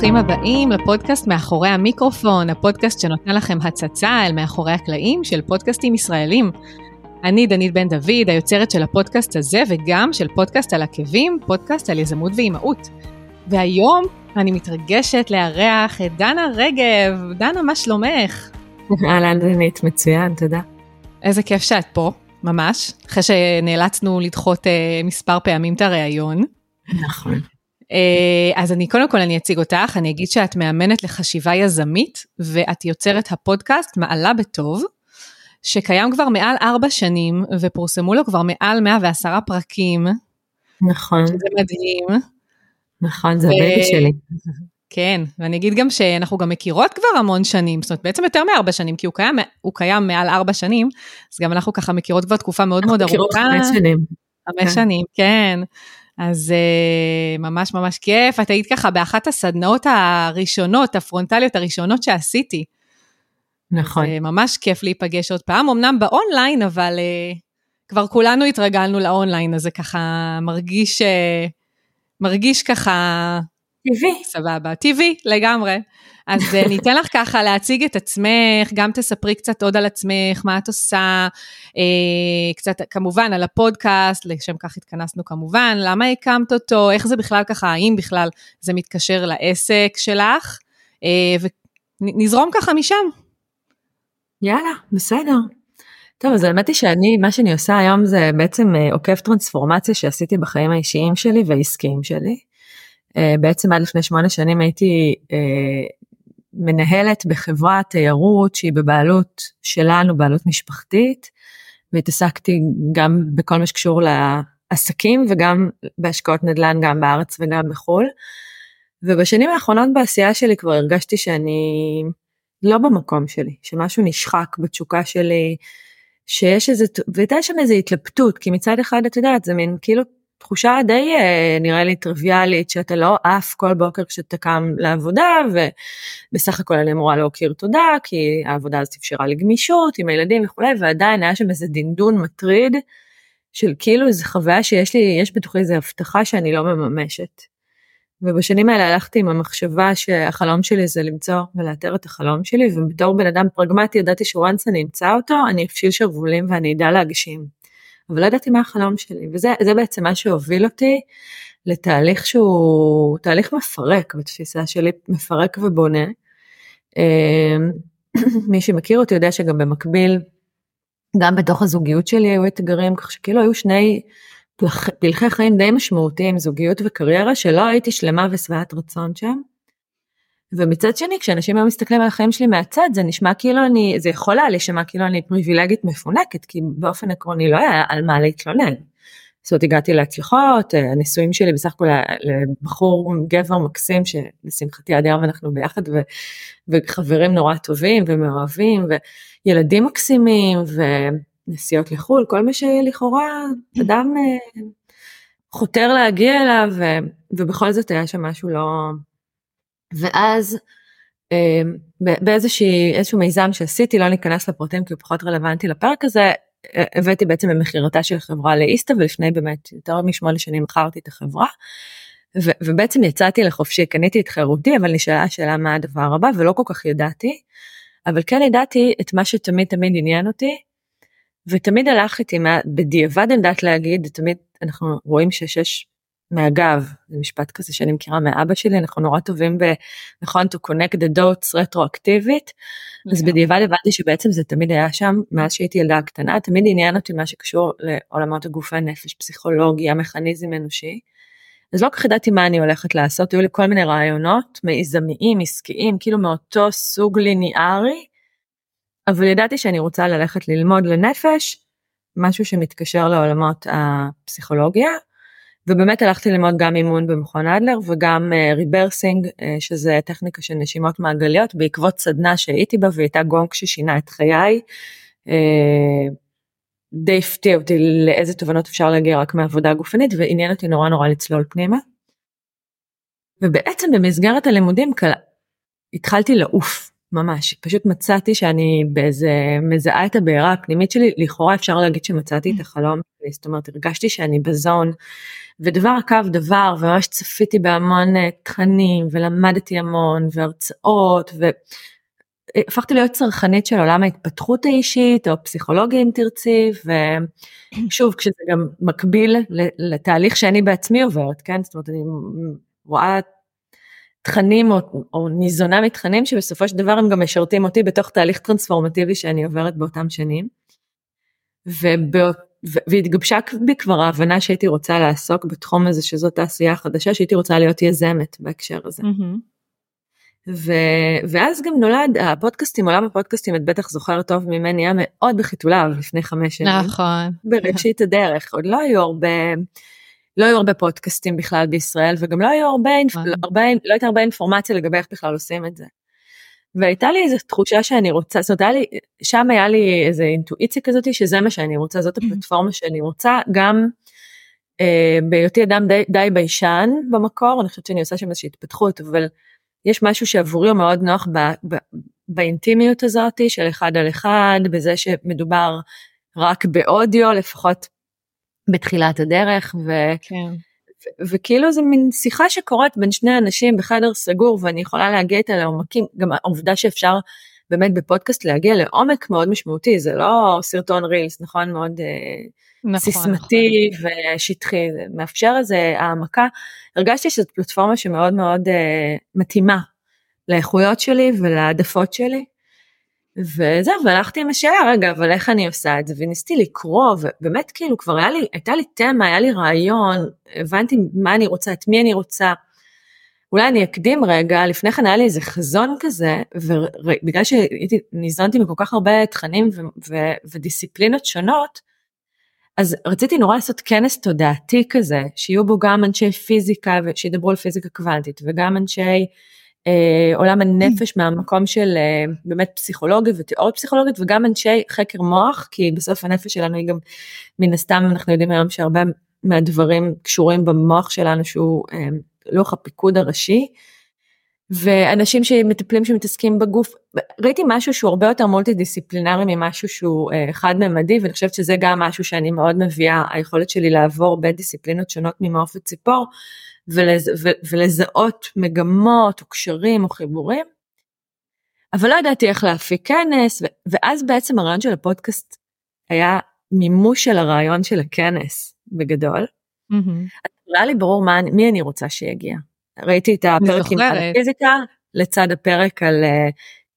וברוכים הבאים לפודקאסט מאחורי המיקרופון, הפודקאסט שנותן לכם הצצה אל מאחורי הקלעים של פודקאסטים ישראלים. אני דנית בן דוד, היוצרת של הפודקאסט הזה וגם של פודקאסט על עקבים, פודקאסט על יזמות ואימהות. והיום אני מתרגשת לארח את דנה רגב. דנה, מה שלומך? אהלן דנית, מצוין, תודה. איזה כיף שאת פה, ממש, אחרי שנאלצנו לדחות אה, מספר פעמים את הריאיון. נכון. אה, אז אני קודם כל אני אציג אותך, אני אגיד שאת מאמנת לחשיבה יזמית, ואת יוצרת הפודקאסט מעלה בטוב, שקיים כבר מעל ארבע שנים, ופורסמו לו כבר מעל 110 פרקים. נכון. שזה מדהים. נכון, זה הבייבי שלי. כן, ואני אגיד גם שאנחנו גם מכירות כבר המון שנים, זאת אומרת בעצם יותר מארבע שנים, כי הוא קיים, הוא קיים מעל ארבע שנים, אז גם אנחנו ככה מכירות כבר תקופה מאוד מאוד ארוכה. מכירות חמש שנים. חמש כן. שנים, כן. אז uh, ממש ממש כיף, את היית ככה באחת הסדנאות הראשונות, הפרונטליות הראשונות שעשיתי. נכון. אז, uh, ממש כיף להיפגש עוד פעם, אמנם באונליין, אבל uh, כבר כולנו התרגלנו לאונליין, אז זה ככה מרגיש, uh, מרגיש ככה... טבעי. סבבה, טבעי לגמרי. אז אה, ניתן לך ככה להציג את עצמך, גם תספרי קצת עוד על עצמך, מה את עושה, אה, קצת כמובן על הפודקאסט, לשם כך התכנסנו כמובן, למה הקמת אותו, איך זה בכלל ככה, האם בכלל זה מתקשר לעסק שלך, אה, ונזרום ככה משם. יאללה, בסדר. טוב, אז האמת היא שאני, מה שאני עושה היום זה בעצם עוקב טרנספורמציה שעשיתי בחיים האישיים שלי והעסקיים שלי. בעצם עד לפני שמונה שנים הייתי מנהלת בחברת תיירות שהיא בבעלות שלנו, בעלות משפחתית, והתעסקתי גם בכל מה שקשור לעסקים וגם בהשקעות נדל"ן גם בארץ וגם בחו"ל. ובשנים האחרונות בעשייה שלי כבר הרגשתי שאני לא במקום שלי, שמשהו נשחק בתשוקה שלי, שיש איזה, והייתה שם איזה התלבטות, כי מצד אחד את יודעת, זה מין כאילו תחושה די אה, נראה לי טריוויאלית שאתה לא עף כל בוקר כשאתה קם לעבודה ובסך הכל אני אמורה להכיר תודה כי העבודה הזאת אפשרה לי גמישות עם הילדים וכולי ועדיין היה שם איזה דינדון מטריד של כאילו איזה חוויה שיש לי יש בתוכי איזה הבטחה שאני לא מממשת. ובשנים האלה הלכתי עם המחשבה שהחלום שלי זה למצוא ולאתר את החלום שלי ובתור בן אדם פרגמטי ידעתי שוואנס אני אמצא אותו אני אפשיל שרוולים ואני אדע להגשים. אבל לא ידעתי מה החלום שלי וזה בעצם מה שהוביל אותי לתהליך שהוא תהליך מפרק בתפיסה שלי מפרק ובונה. אמ, מי שמכיר אותי יודע שגם במקביל גם בתוך הזוגיות שלי היו אתגרים כך שכאילו היו שני פלחי חיים די משמעותיים זוגיות וקריירה שלא הייתי שלמה ושבעת רצון שם. ומצד שני כשאנשים היו מסתכלים על החיים שלי מהצד זה נשמע כאילו אני זה יכול היה להישמע כאילו אני פריבילגית מפונקת כי באופן עקרוני לא היה על מה להתלונן. זאת אומרת הגעתי להצלחות הנישואים שלי בסך הכל לבחור גבר מקסים שלשמחתי עד היום אנחנו ביחד ו, וחברים נורא טובים ומאוהבים וילדים מקסימים ונסיעות לחו"ל כל מה שלכאורה אדם אה, חותר להגיע אליו ובכל זאת היה שם משהו לא. ואז אה, באיזשהו מיזם שעשיתי, לא ניכנס לפרטים כי הוא פחות רלוונטי לפרק הזה, הבאתי בעצם במכירתה של חברה לאיסטה ולפני באמת יותר משמונה שנים מכרתי את החברה. ו- ובעצם יצאתי לחופשי, קניתי את חירותי אבל נשאלה השאלה מה הדבר הבא ולא כל כך ידעתי. אבל כן ידעתי את מה שתמיד תמיד עניין אותי. ותמיד הלך איתי, בדיעבד אני יודעת להגיד, תמיד אנחנו רואים שיש מהגב, זה משפט כזה שאני מכירה מאבא שלי, אנחנו נורא טובים ב... נכון, to connect the dots רטרואקטיבית, אז בדיעבד הבנתי שבעצם זה תמיד היה שם, מאז שהייתי ילדה קטנה, תמיד עניין אותי מה שקשור לעולמות הגופי נפש, פסיכולוגיה, מכניזם אנושי. אז לא כל כך ידעתי מה אני הולכת לעשות, היו לי כל מיני רעיונות מיזמיים, עסקיים, כאילו מאותו סוג ליניארי, אבל ידעתי שאני רוצה ללכת ללמוד לנפש, משהו שמתקשר לעולמות הפסיכולוגיה, ובאמת הלכתי ללמוד גם אימון במכון אדלר וגם rebirthing uh, uh, שזה טכניקה של נשימות מעגליות בעקבות סדנה שהייתי בה והייתה גונג ששינה את חיי. Uh, די הפתיע אותי לאיזה תובנות אפשר להגיע רק מעבודה גופנית ועניין אותי נורא נורא לצלול פנימה. ובעצם במסגרת הלימודים כל... התחלתי לעוף ממש. פשוט מצאתי שאני באיזה מזהה את הבעירה הפנימית שלי, לכאורה אפשר להגיד שמצאתי את החלום זאת אומרת הרגשתי שאני בזון, ודבר עקב דבר, וממש צפיתי בהמון אה, תכנים, ולמדתי המון, והרצאות, והפכתי להיות צרכנית של עולם ההתפתחות האישית, או פסיכולוגיה אם תרצי, ושוב, כשזה גם מקביל לתהליך שאני בעצמי עוברת, כן? זאת אומרת, אני רואה תכנים או, או ניזונה מתכנים שבסופו של דבר הם גם משרתים אותי בתוך תהליך טרנספורמטיבי שאני עוברת באותם שנים. ובא, והתגבשה בי כבר ההבנה שהייתי רוצה לעסוק בתחום הזה שזאת תעשייה חדשה שהייתי רוצה להיות יזמת בהקשר הזה. Mm-hmm. ו, ואז גם נולד הפודקאסטים עולם הפודקאסטים את בטח זוכרת טוב ממני היה מאוד בחיתוליו לפני חמש שנים. נכון. בראשית הדרך עוד לא היו הרבה. לא היו הרבה פודקאסטים בכלל בישראל וגם לא היו הרבה, הרבה לא הייתה הרבה אינפורמציה לגבי איך בכלל עושים את זה. והייתה לי איזו תחושה שאני רוצה, זאת אומרת, לי, שם היה לי איזו אינטואיציה כזאת שזה מה שאני רוצה, זאת הפלטפורמה שאני רוצה, גם אה, בהיותי אדם די, די ביישן במקור, אני חושבת שאני עושה שם איזושהי התפתחות, אבל יש משהו שעבורי הוא מאוד נוח ב, ב, באינטימיות הזאת של אחד על אחד, בזה שמדובר רק באודיו, לפחות בתחילת הדרך ו... כן. וכאילו זה מין שיחה שקורית בין שני אנשים בחדר סגור ואני יכולה להגיע איתה לעומקים. גם העובדה שאפשר באמת בפודקאסט להגיע לעומק מאוד משמעותי זה לא סרטון רילס נכון? מאוד אה, נכון, סיסמתי נכון. ושטחי זה מאפשר איזה העמקה. הרגשתי שזאת פלטפורמה שמאוד מאוד uh, מתאימה לאיכויות שלי ולעדפות שלי וזהו, והלכתי עם השאלה, רגע, אבל איך אני עושה את זה? וניסיתי לקרוא, ובאמת כאילו כבר היה לי, הייתה לי תמה, היה לי רעיון, הבנתי מה אני רוצה, את מי אני רוצה. אולי אני אקדים רגע, לפני כן היה לי איזה חזון כזה, ובגלל שניזונתי מכל כך הרבה תכנים ו- ו- ודיסציפלינות שונות, אז רציתי נורא לעשות כנס תודעתי כזה, שיהיו בו גם אנשי פיזיקה, שידברו על פיזיקה קוונטית, וגם אנשי עולם הנפש מהמקום של אה, באמת פסיכולוגיה ותיאוריה פסיכולוגית וגם אנשי חקר מוח כי בסוף הנפש שלנו היא גם מן הסתם אנחנו יודעים היום שהרבה מהדברים קשורים במוח שלנו שהוא אה, לוח הפיקוד הראשי. ואנשים שמטפלים שמתעסקים בגוף ראיתי משהו שהוא הרבה יותר מולטי דיסציפלינרי ממשהו שהוא אה, חד ממדי ואני חושבת שזה גם משהו שאני מאוד מביאה היכולת שלי לעבור בין דיסציפלינות שונות ממעוף וציפור ולז, ו, ולזהות מגמות או קשרים או חיבורים. אבל לא ידעתי איך להפיק כנס, ו, ואז בעצם הרעיון של הפודקאסט היה מימוש של הרעיון של הכנס בגדול. Mm-hmm. היה לי ברור מה, מי אני רוצה שיגיע. ראיתי את הפרק עם הפיזיקה לצד הפרק על, אה,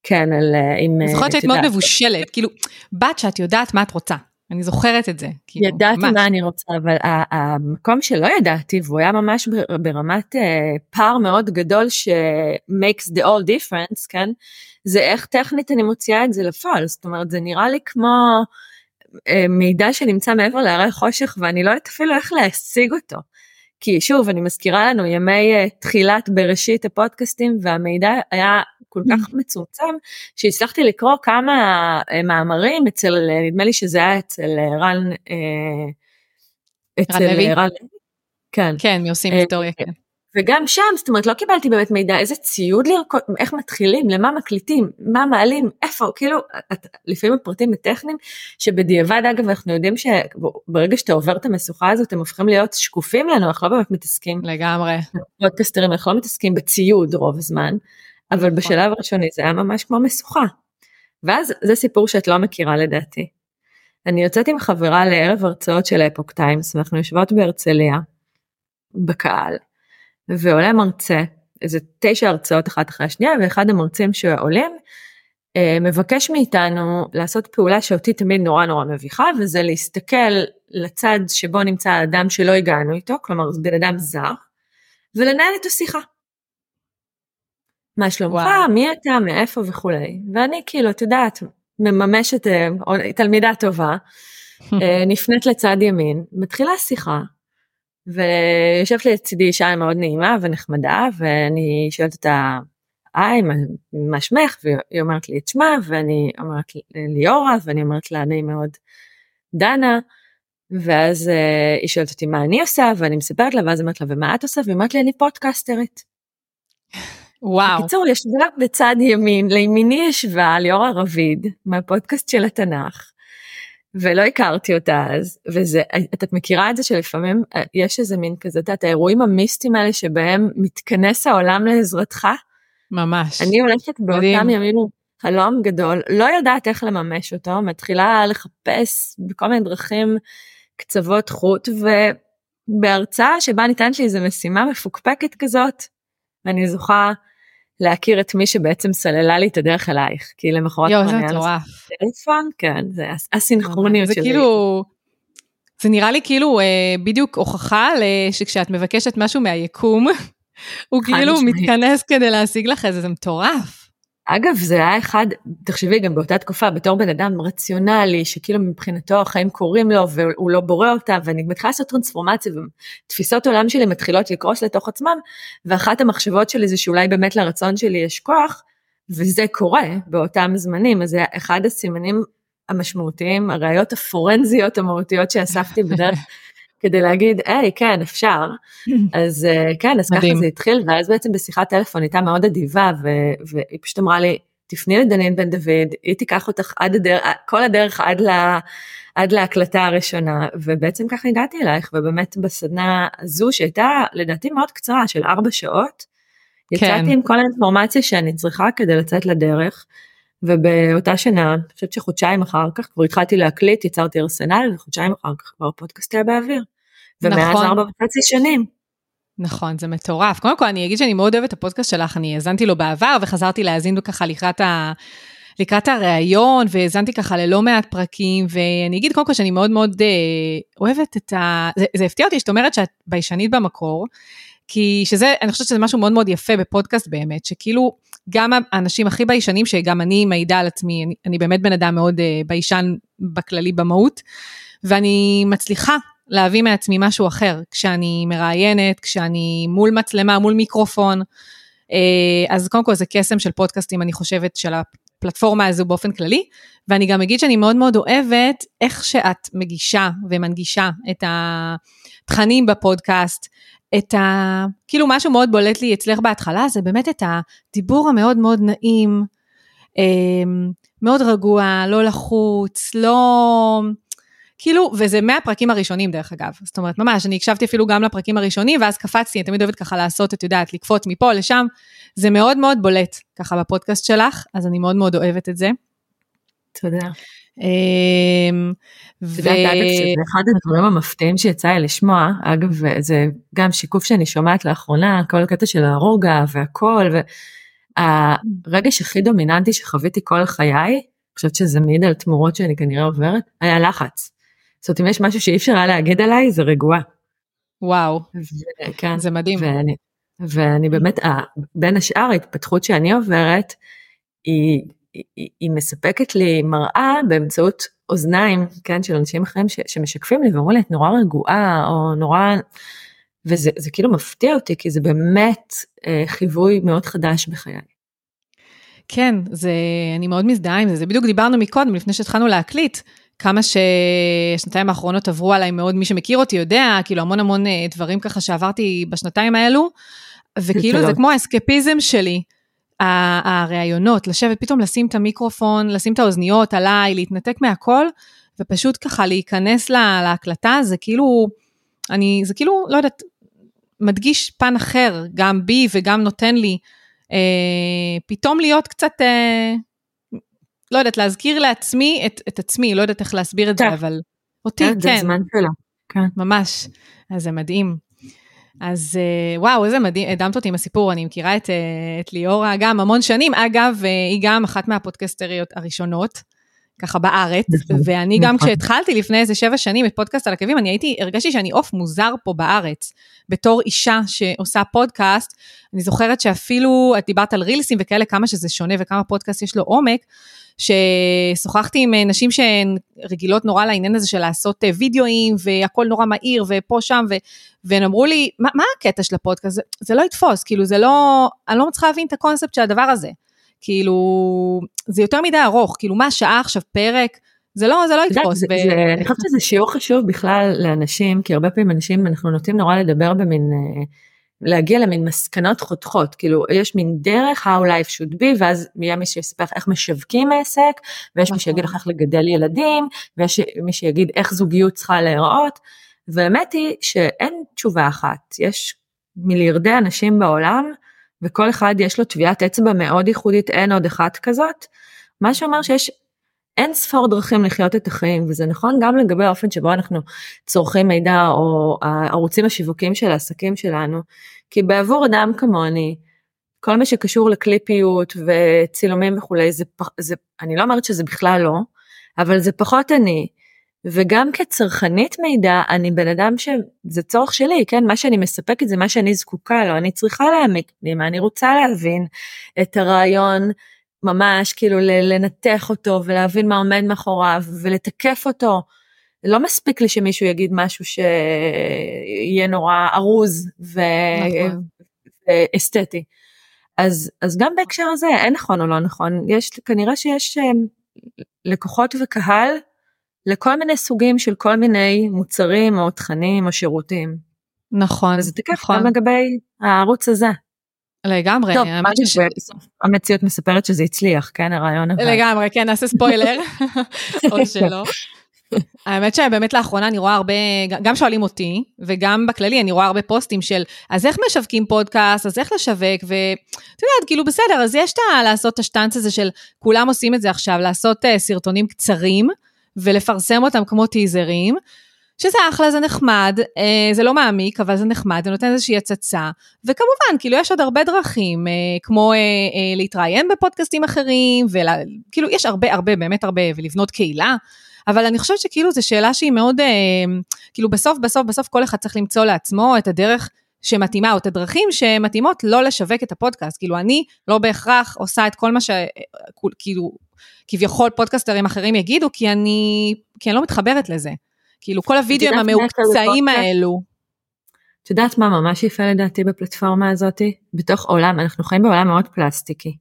כן, על, אה, עם... אני זוכרת שהיית מאוד מבושלת, כאילו, בת שאת יודעת מה את רוצה. אני זוכרת את זה. כאילו, ידעתי ממש. מה אני רוצה, אבל המקום שלא ידעתי, והוא היה ממש ברמת uh, פער מאוד גדול ש-makes the all difference, כן? זה איך טכנית אני מוציאה את זה לפועל, זאת אומרת, זה נראה לי כמו uh, מידע שנמצא מעבר להרי חושך, ואני לא יודעת אפילו איך להשיג אותו. כי שוב, אני מזכירה לנו ימי uh, תחילת בראשית הפודקאסטים, והמידע היה כל כך מצומצם שהצלחתי לקרוא כמה אה, מאמרים אצל נדמה לי שזה היה אצל אה, רן אה, אצל רן לוי? כן. כן מי עושים היסטוריה כן. וגם שם זאת אומרת לא קיבלתי באמת מידע איזה ציוד לרקוד איך מתחילים למה מקליטים מה מעלים איפה כאילו את, לפעמים הפרטים הטכניים שבדיעבד אגב אנחנו יודעים שברגע שאתה עובר את המשוכה הזאת הם הופכים להיות שקופים לנו אנחנו לא באמת מתעסקים. לגמרי. פודקסטרים אנחנו לא מתעסקים בציוד רוב הזמן אבל נכון. בשלב הראשוני זה היה ממש כמו משוכה. ואז זה סיפור שאת לא מכירה לדעתי. אני יוצאת עם חברה לערב הרצאות של אפוק טיימס ואנחנו יושבות בהרצליה בקהל ועולה מרצה איזה תשע הרצאות אחת אחרי השנייה ואחד המרצים שעולים אה, מבקש מאיתנו לעשות פעולה שאותי תמיד נורא נורא מביכה וזה להסתכל לצד שבו נמצא האדם שלא הגענו איתו כלומר בן אדם זר ולנהל איתו שיחה. מה שלומך, מי אתה, מאיפה וכולי. ואני כאילו, את יודעת, מממשת, אה, תלמידה טובה, אה, נפנית לצד ימין, מתחילה שיחה, ויושבת לצידי אישה מאוד נעימה ונחמדה, ואני שואלת אותה, היי, מה שמך? והיא אומרת לי את שמה, ואני אומרת ליאורה, ואני אומרת לה, נעים מאוד, דנה. ואז uh, היא שואלת אותי מה אני עושה, ואני מספרת לה, ואז אומרת לה, ומה את עושה? והיא אומרת לי, אני פודקאסטרית. וואו. בקיצור, ישבה בצד ימין, לימיני ישבה ליאורה רביד מהפודקאסט של התנ"ך, ולא הכרתי אותה אז, וזה, את מכירה את זה שלפעמים אה, יש איזה מין כזה, את יודעת, האירועים המיסטיים האלה שבהם מתכנס העולם לעזרתך? ממש. אני הולכת באותם ימים חלום גדול, לא יודעת איך לממש אותו, מתחילה לחפש בכל מיני דרכים קצוות חוט, ובהרצאה שבה ניתנת לי איזו משימה מפוקפקת כזאת, ואני זוכה להכיר את מי שבעצם סללה לי את הדרך אלייך, כי למחרת יואו, זה מטורף. טלפון, כן, זה הסינכרוניות שלי. זה כאילו, זה נראה לי כאילו אה, בדיוק הוכחה שכשאת מבקשת משהו מהיקום, הוא כאילו מתכנס כדי להשיג לך איזה, זה מטורף. אגב זה היה אחד, תחשבי גם באותה תקופה בתור בן אדם רציונלי שכאילו מבחינתו החיים קורים לו והוא לא בורא אותם ואני מתחילה לעשות טרנספורמציה ותפיסות עולם שלי מתחילות לקרוס לתוך עצמם ואחת המחשבות שלי זה שאולי באמת לרצון שלי יש כוח וזה קורה באותם זמנים. אז זה אחד הסימנים המשמעותיים הראיות הפורנזיות המהותיות שאספתי בדרך כדי להגיד היי כן אפשר אז אה, כן אז ככה זה התחיל ואז בעצם בשיחת טלפון הייתה מאוד אדיבה והיא פשוט אמרה לי תפני לדנין בן דוד היא תיקח אותך עד הדרך כל הדרך עד לה, עד להקלטה הראשונה ובעצם ככה הגעתי אלייך ובאמת בסדנה הזו שהייתה לדעתי מאוד קצרה של ארבע שעות. כן. יצאתי עם כל האינפורמציה שאני צריכה כדי לצאת לדרך. ובאותה שנה, אני חושבת שחודשיים אחר כך כבר התחלתי להקליט, יצרתי ארסנל, וחודשיים אחר כך כבר הפודקאסט היה באוויר. ומאז נכון. ארבע וחצי שנים. נכון, זה מטורף. קודם כל, אני אגיד שאני מאוד אוהבת את הפודקאסט שלך, אני האזנתי לו בעבר וחזרתי להאזין ככה לקראת ה... לקראת הראיון, והאזנתי ככה ללא מעט פרקים, ואני אגיד קודם כל שאני מאוד מאוד אה, אוהבת את ה... זה, זה הפתיע אותי שאת אומרת שאת ביישנית במקור, כי שזה, אני חושבת שזה משהו מאוד מאוד יפה בפודקאסט באמת, שכאילו גם האנשים הכי ביישנים, שגם אני מעידה על עצמי, אני, אני באמת בן אדם מאוד אה, ביישן בכללי במהות, ואני מצליחה להביא מעצמי משהו אחר, כשאני מראיינת, כשאני מול מצלמה, מול מיקרופון. אה, אז קודם כל זה קסם של פודקאסטים, אני חושבת, של הפלטפורמה הזו באופן כללי, ואני גם אגיד שאני מאוד מאוד אוהבת איך שאת מגישה ומנגישה את התכנים בפודקאסט, את ה... כאילו משהו מאוד בולט לי אצלך בהתחלה, זה באמת את הדיבור המאוד מאוד נעים, אה, מאוד רגוע, לא לחוץ, לא... כאילו, וזה מהפרקים הראשונים דרך אגב, זאת אומרת, ממש, אני הקשבתי אפילו גם לפרקים הראשונים, ואז קפצתי, אני תמיד אוהבת ככה לעשות, את יודעת, לקפוץ מפה לשם, זה מאוד מאוד בולט ככה בפודקאסט שלך, אז אני מאוד מאוד אוהבת את זה. תודה. אמ, את יודעת, אגב, שזה אחד הדברים המפתיעים שיצא לי לשמוע, אגב, זה גם שיקוף שאני שומעת לאחרונה, כל הקטע של הרוגע והכל, והרגש הכי דומיננטי שחוויתי כל חיי, אני חושבת שזה מעיד על תמורות שאני כנראה עוברת, היה לחץ. זאת אומרת, אם יש משהו שאי אפשר היה להגיד עליי, זה רגועה. וואו, ו- כן, זה מדהים. ואני, ואני באמת, בין השאר ההתפתחות שאני עוברת, היא, היא, היא מספקת לי מראה באמצעות אוזניים, כן, של אנשים אחרים ש, שמשקפים לי ואומרים לי, את נורא רגועה, או נורא... וזה כאילו מפתיע אותי, כי זה באמת אה, חיווי מאוד חדש בחיי. כן, זה, אני מאוד מזדהה עם זה, זה בדיוק דיברנו מקודם, לפני שהתחלנו להקליט, כמה שהשנתיים האחרונות עברו עליי מאוד, מי שמכיר אותי יודע, כאילו המון המון אה, דברים ככה שעברתי בשנתיים האלו, וכאילו זה כמו האסקפיזם שלי, הראיונות, לשבת, פתאום לשים את המיקרופון, לשים את האוזניות עליי, להתנתק מהכל, ופשוט ככה להיכנס לה, להקלטה, זה כאילו, אני, זה כאילו, לא יודעת, מדגיש פן אחר, גם בי וגם נותן לי, אה, פתאום להיות קצת, אה, לא יודעת, להזכיר לעצמי את, את עצמי, לא יודעת איך להסביר את זה, כן. אבל אותי, כן. זה הזמן שלו, כן. ממש, אז זה מדהים. אז אה, וואו, איזה מדהים, הדמת אותי עם הסיפור, אני מכירה את, אה, את ליאורה גם המון שנים, אגב, אה, היא גם אחת מהפודקסטריות הראשונות, ככה בארץ, נכון, ואני גם נכון. כשהתחלתי לפני איזה שבע שנים את פודקאסט על עקבים, אני הייתי, הרגשתי שאני עוף מוזר פה בארץ, בתור אישה שעושה פודקאסט, אני זוכרת שאפילו, את דיברת על רילסים וכאלה, כמה שזה שונה וכמה פודקאסט יש לו עומק, ששוחחתי עם אה, נשים שהן רגילות נורא לעניין הזה של לעשות אה, וידאוים והכל נורא מהיר ופה שם, ו, והן אמרו לי, מה, מה הקטע של הפודקאסט? זה, זה לא יתפוס, כאילו זה לא, אני לא מצליחה להבין את הקונספט של הדבר הזה. כאילו, זה יותר מדי ארוך, כאילו מה שעה עכשיו פרק, זה לא, זה לא יתפוס. זה, ו... זה, אני חושבת שזה שיעור חשוב בכלל לאנשים, כי הרבה פעמים אנשים, אנחנו נוטים נורא לדבר במין... אה, להגיע למין מסקנות חותכות, כאילו יש מין דרך how life should be ואז יהיה מי שיספר איך משווקים עסק ויש מי שיגיד לך איך לגדל ילדים ויש מי שיגיד איך זוגיות צריכה להיראות והאמת היא שאין תשובה אחת, יש מיליארדי אנשים בעולם וכל אחד יש לו טביעת אצבע מאוד ייחודית, אין עוד אחת כזאת, מה שאומר שיש אין ספור דרכים לחיות את החיים וזה נכון גם לגבי האופן שבו אנחנו צורכים מידע או הערוצים השיווקיים של העסקים שלנו כי בעבור אדם כמוני כל מה שקשור לקליפיות וצילומים וכולי זה, זה אני לא אומרת שזה בכלל לא אבל זה פחות אני וגם כצרכנית מידע אני בן אדם שזה צורך שלי כן מה שאני מספקת זה מה שאני זקוקה לו אני צריכה להעמיק פנימה אני רוצה להבין את הרעיון ממש כאילו לנתח אותו ולהבין מה עומד מאחוריו ולתקף אותו. לא מספיק לי שמישהו יגיד משהו שיהיה נורא ארוז ו... נכון. ואסתטי. אז, אז גם בהקשר הזה אין נכון או לא נכון, יש כנראה שיש אמ, לקוחות וקהל לכל מיני סוגים של כל מיני מוצרים או תכנים או שירותים. נכון, אז תקף נכון. גם לגבי הערוץ הזה. לגמרי. טוב, מה ש... המציאות מספרת שזה הצליח, כן, הרעיון אבל. לגמרי, כן, נעשה ספוילר, או שלא. האמת שבאמת לאחרונה אני רואה הרבה, גם שואלים אותי, וגם בכללי אני רואה הרבה פוסטים של, אז איך משווקים פודקאסט, אז איך לשווק, ואת יודעת, כאילו בסדר, אז יש את לעשות את השטאנץ הזה של, כולם עושים את זה עכשיו, לעשות uh, סרטונים קצרים, ולפרסם אותם כמו טיזרים, שזה אחלה, זה נחמד, אה, זה לא מעמיק, אבל זה נחמד, זה נותן איזושהי הצצה. וכמובן, כאילו, יש עוד הרבה דרכים, אה, כמו להתראיין בפודקאסטים אחרים, וכאילו, יש הרבה, הרבה, באמת הרבה, ולבנות קהילה. אבל אני חושבת שכאילו זו שאלה שהיא מאוד, אה, כאילו בסוף, בסוף, בסוף כל אחד צריך למצוא לעצמו את הדרך שמתאימה, או את הדרכים שמתאימות לא לשווק את הפודקאסט. כאילו, אני לא בהכרח עושה את כל מה ש... כאילו, כביכול פודקאסטרים אחרים יגידו, כי אני, כי אני לא מתחברת לזה. כאילו כל הווידאוים המהוקצעים האלו. את יודעת מה ממש יפה לדעתי בפלטפורמה הזאתי? בתוך עולם, אנחנו חיים בעולם מאוד פלסטיקי.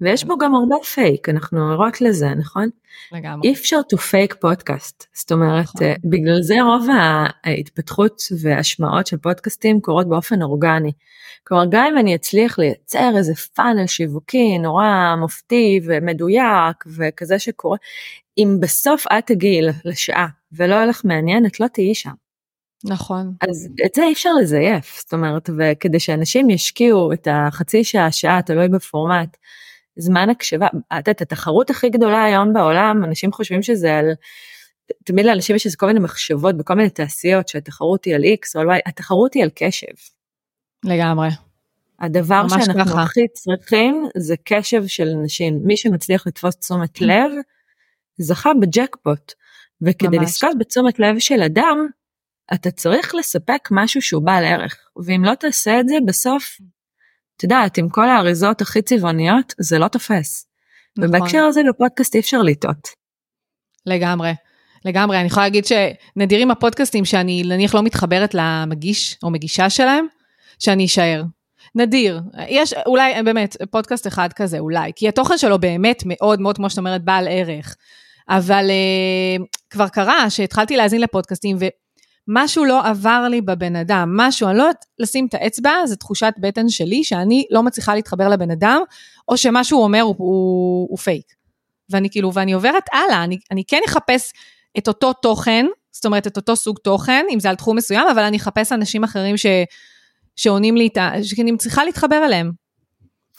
ויש בו גם הרבה פייק, אנחנו ערות לזה, נכון? לגמרי. אי אפשר to fake פודקאסט, זאת אומרת, נכון. אה, בגלל זה רוב ההתפתחות וההשמעות של פודקאסטים קורות באופן אורגני. כלומר, גם אם אני אצליח לייצר איזה פאנל שיווקי נורא מופתי ומדויק וכזה שקורה, אם בסוף את תגיעי לשעה ולא יהיה לך מעניין, את לא תהיי שם. נכון. אז את זה אי אפשר לזייף, זאת אומרת, וכדי שאנשים ישקיעו את החצי שעה, שעה, תלוי בפורמט, זמן הקשבה, את יודעת, התחרות הכי גדולה היום בעולם, אנשים חושבים שזה על, תמיד לאנשים יש איזה כל מיני מחשבות בכל מיני תעשיות שהתחרות היא על X או על Y, התחרות היא על קשב. לגמרי. הדבר שאנחנו ככה. הכי צריכים זה קשב של אנשים, מי שמצליח לתפוס תשומת לב, זכה בג'קפוט. וכדי לזכות בתשומת לב של אדם, אתה צריך לספק משהו שהוא בעל ערך, ואם לא תעשה את זה בסוף, את יודעת, עם כל האריזות הכי צבעוניות, זה לא תופס. נכון. ובהקשר הזה בפודקאסט אי אפשר לטעות. לגמרי. לגמרי, אני יכולה להגיד שנדירים הפודקאסטים שאני נניח לא מתחברת למגיש או מגישה שלהם, שאני אשאר. נדיר, יש אולי באמת פודקאסט אחד כזה אולי, כי התוכן שלו באמת מאוד מאוד כמו שאת אומרת בעל ערך. אבל uh, כבר קרה שהתחלתי להאזין לפודקאסטים ומשהו לא עבר לי בבן אדם, משהו, אני לא יודעת לשים את האצבע, זו תחושת בטן שלי שאני לא מצליחה להתחבר לבן אדם, או שמה שהוא אומר הוא, הוא, הוא פייק. ואני כאילו, ואני עוברת הלאה, אני, אני כן אחפש את אותו תוכן, זאת אומרת את אותו סוג תוכן, אם זה על תחום מסוים, אבל אני אחפש אנשים אחרים ש, שעונים לי, שאני צריכה להתחבר אליהם.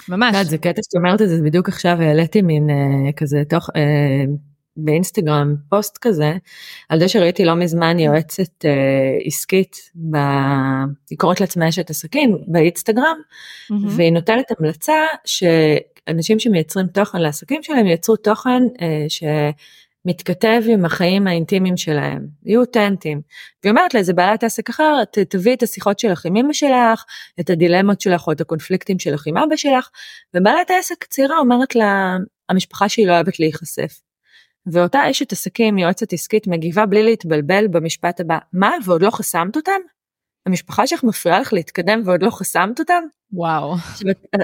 ממש. זה קטע שאת אומרת את זה, בדיוק עכשיו העליתי מין אה, כזה תוך, אה, באינסטגרם פוסט כזה על זה שראיתי לא מזמן יועצת אה, עסקית, ב... היא קוראת לעצמה אשת עסקים באינסטגרם mm-hmm. והיא נותנת המלצה שאנשים שמייצרים תוכן לעסקים שלהם ייצרו תוכן אה, שמתכתב עם החיים האינטימיים שלהם, יהיו אותנטיים. והיא אומרת לאיזה בעלת עסק אחר, תביאי את השיחות שלך עם אמא שלך, את הדילמות שלך או את הקונפליקטים שלך עם אבא שלך, ובעלת העסק הצעירה אומרת לה, המשפחה שהיא לא אוהבת להיחשף. ואותה אשת עסקים יועצת עסקית מגיבה בלי להתבלבל במשפט הבא, מה ועוד לא חסמת אותם? המשפחה שלך מפריעה לך להתקדם ועוד לא חסמת אותם? וואו.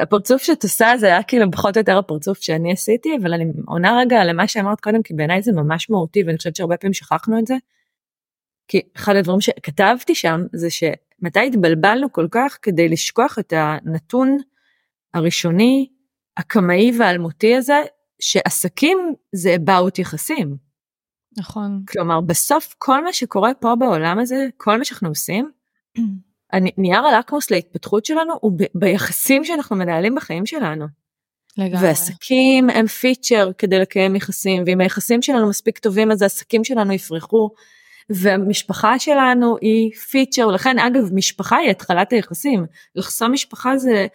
הפרצוף שאת עושה זה היה כאילו פחות או יותר הפרצוף שאני עשיתי אבל אני עונה רגע למה שאמרת קודם כי בעיניי זה ממש מהותי ואני חושבת שהרבה פעמים שכחנו את זה. כי אחד הדברים שכתבתי שם זה מתי התבלבלנו כל כך כדי לשכוח את הנתון הראשוני, הקמאי והאלמותי הזה, שעסקים זה about יחסים. נכון. כלומר, בסוף כל מה שקורה פה בעולם הזה, כל מה שאנחנו עושים, נייר הלקמוס להתפתחות שלנו הוא ב- ביחסים שאנחנו מנהלים בחיים שלנו. לגמרי. ועסקים הם פיצ'ר כדי לקיים יחסים, ואם היחסים שלנו מספיק טובים אז העסקים שלנו יפרחו, והמשפחה שלנו היא פיצ'ר, ולכן אגב משפחה היא התחלת היחסים, לחסום משפחה זה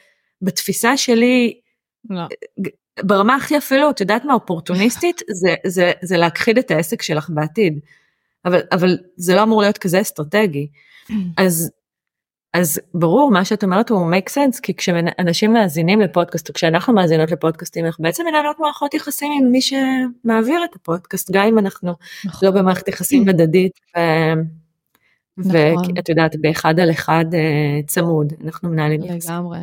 בתפיסה שלי, לא. ברמה הכי אפילו, את יודעת מה, אופורטוניסטית, זה, זה, זה להכחיד את העסק שלך בעתיד. אבל, אבל זה לא אמור להיות כזה אסטרטגי. אז אז ברור מה שאת אומרת הוא make sense כי כשאנשים מאזינים לפודקאסט או כשאנחנו מאזינות לפודקאסטים אנחנו בעצם מנהלות מערכות יחסים עם מי שמעביר את הפודקאסט גם אם אנחנו נכון. לא במערכת יחסים הדדית נכון. ואת יודעת באחד על אחד אה, צמוד אנחנו מנהלים יחסים. לגמרי.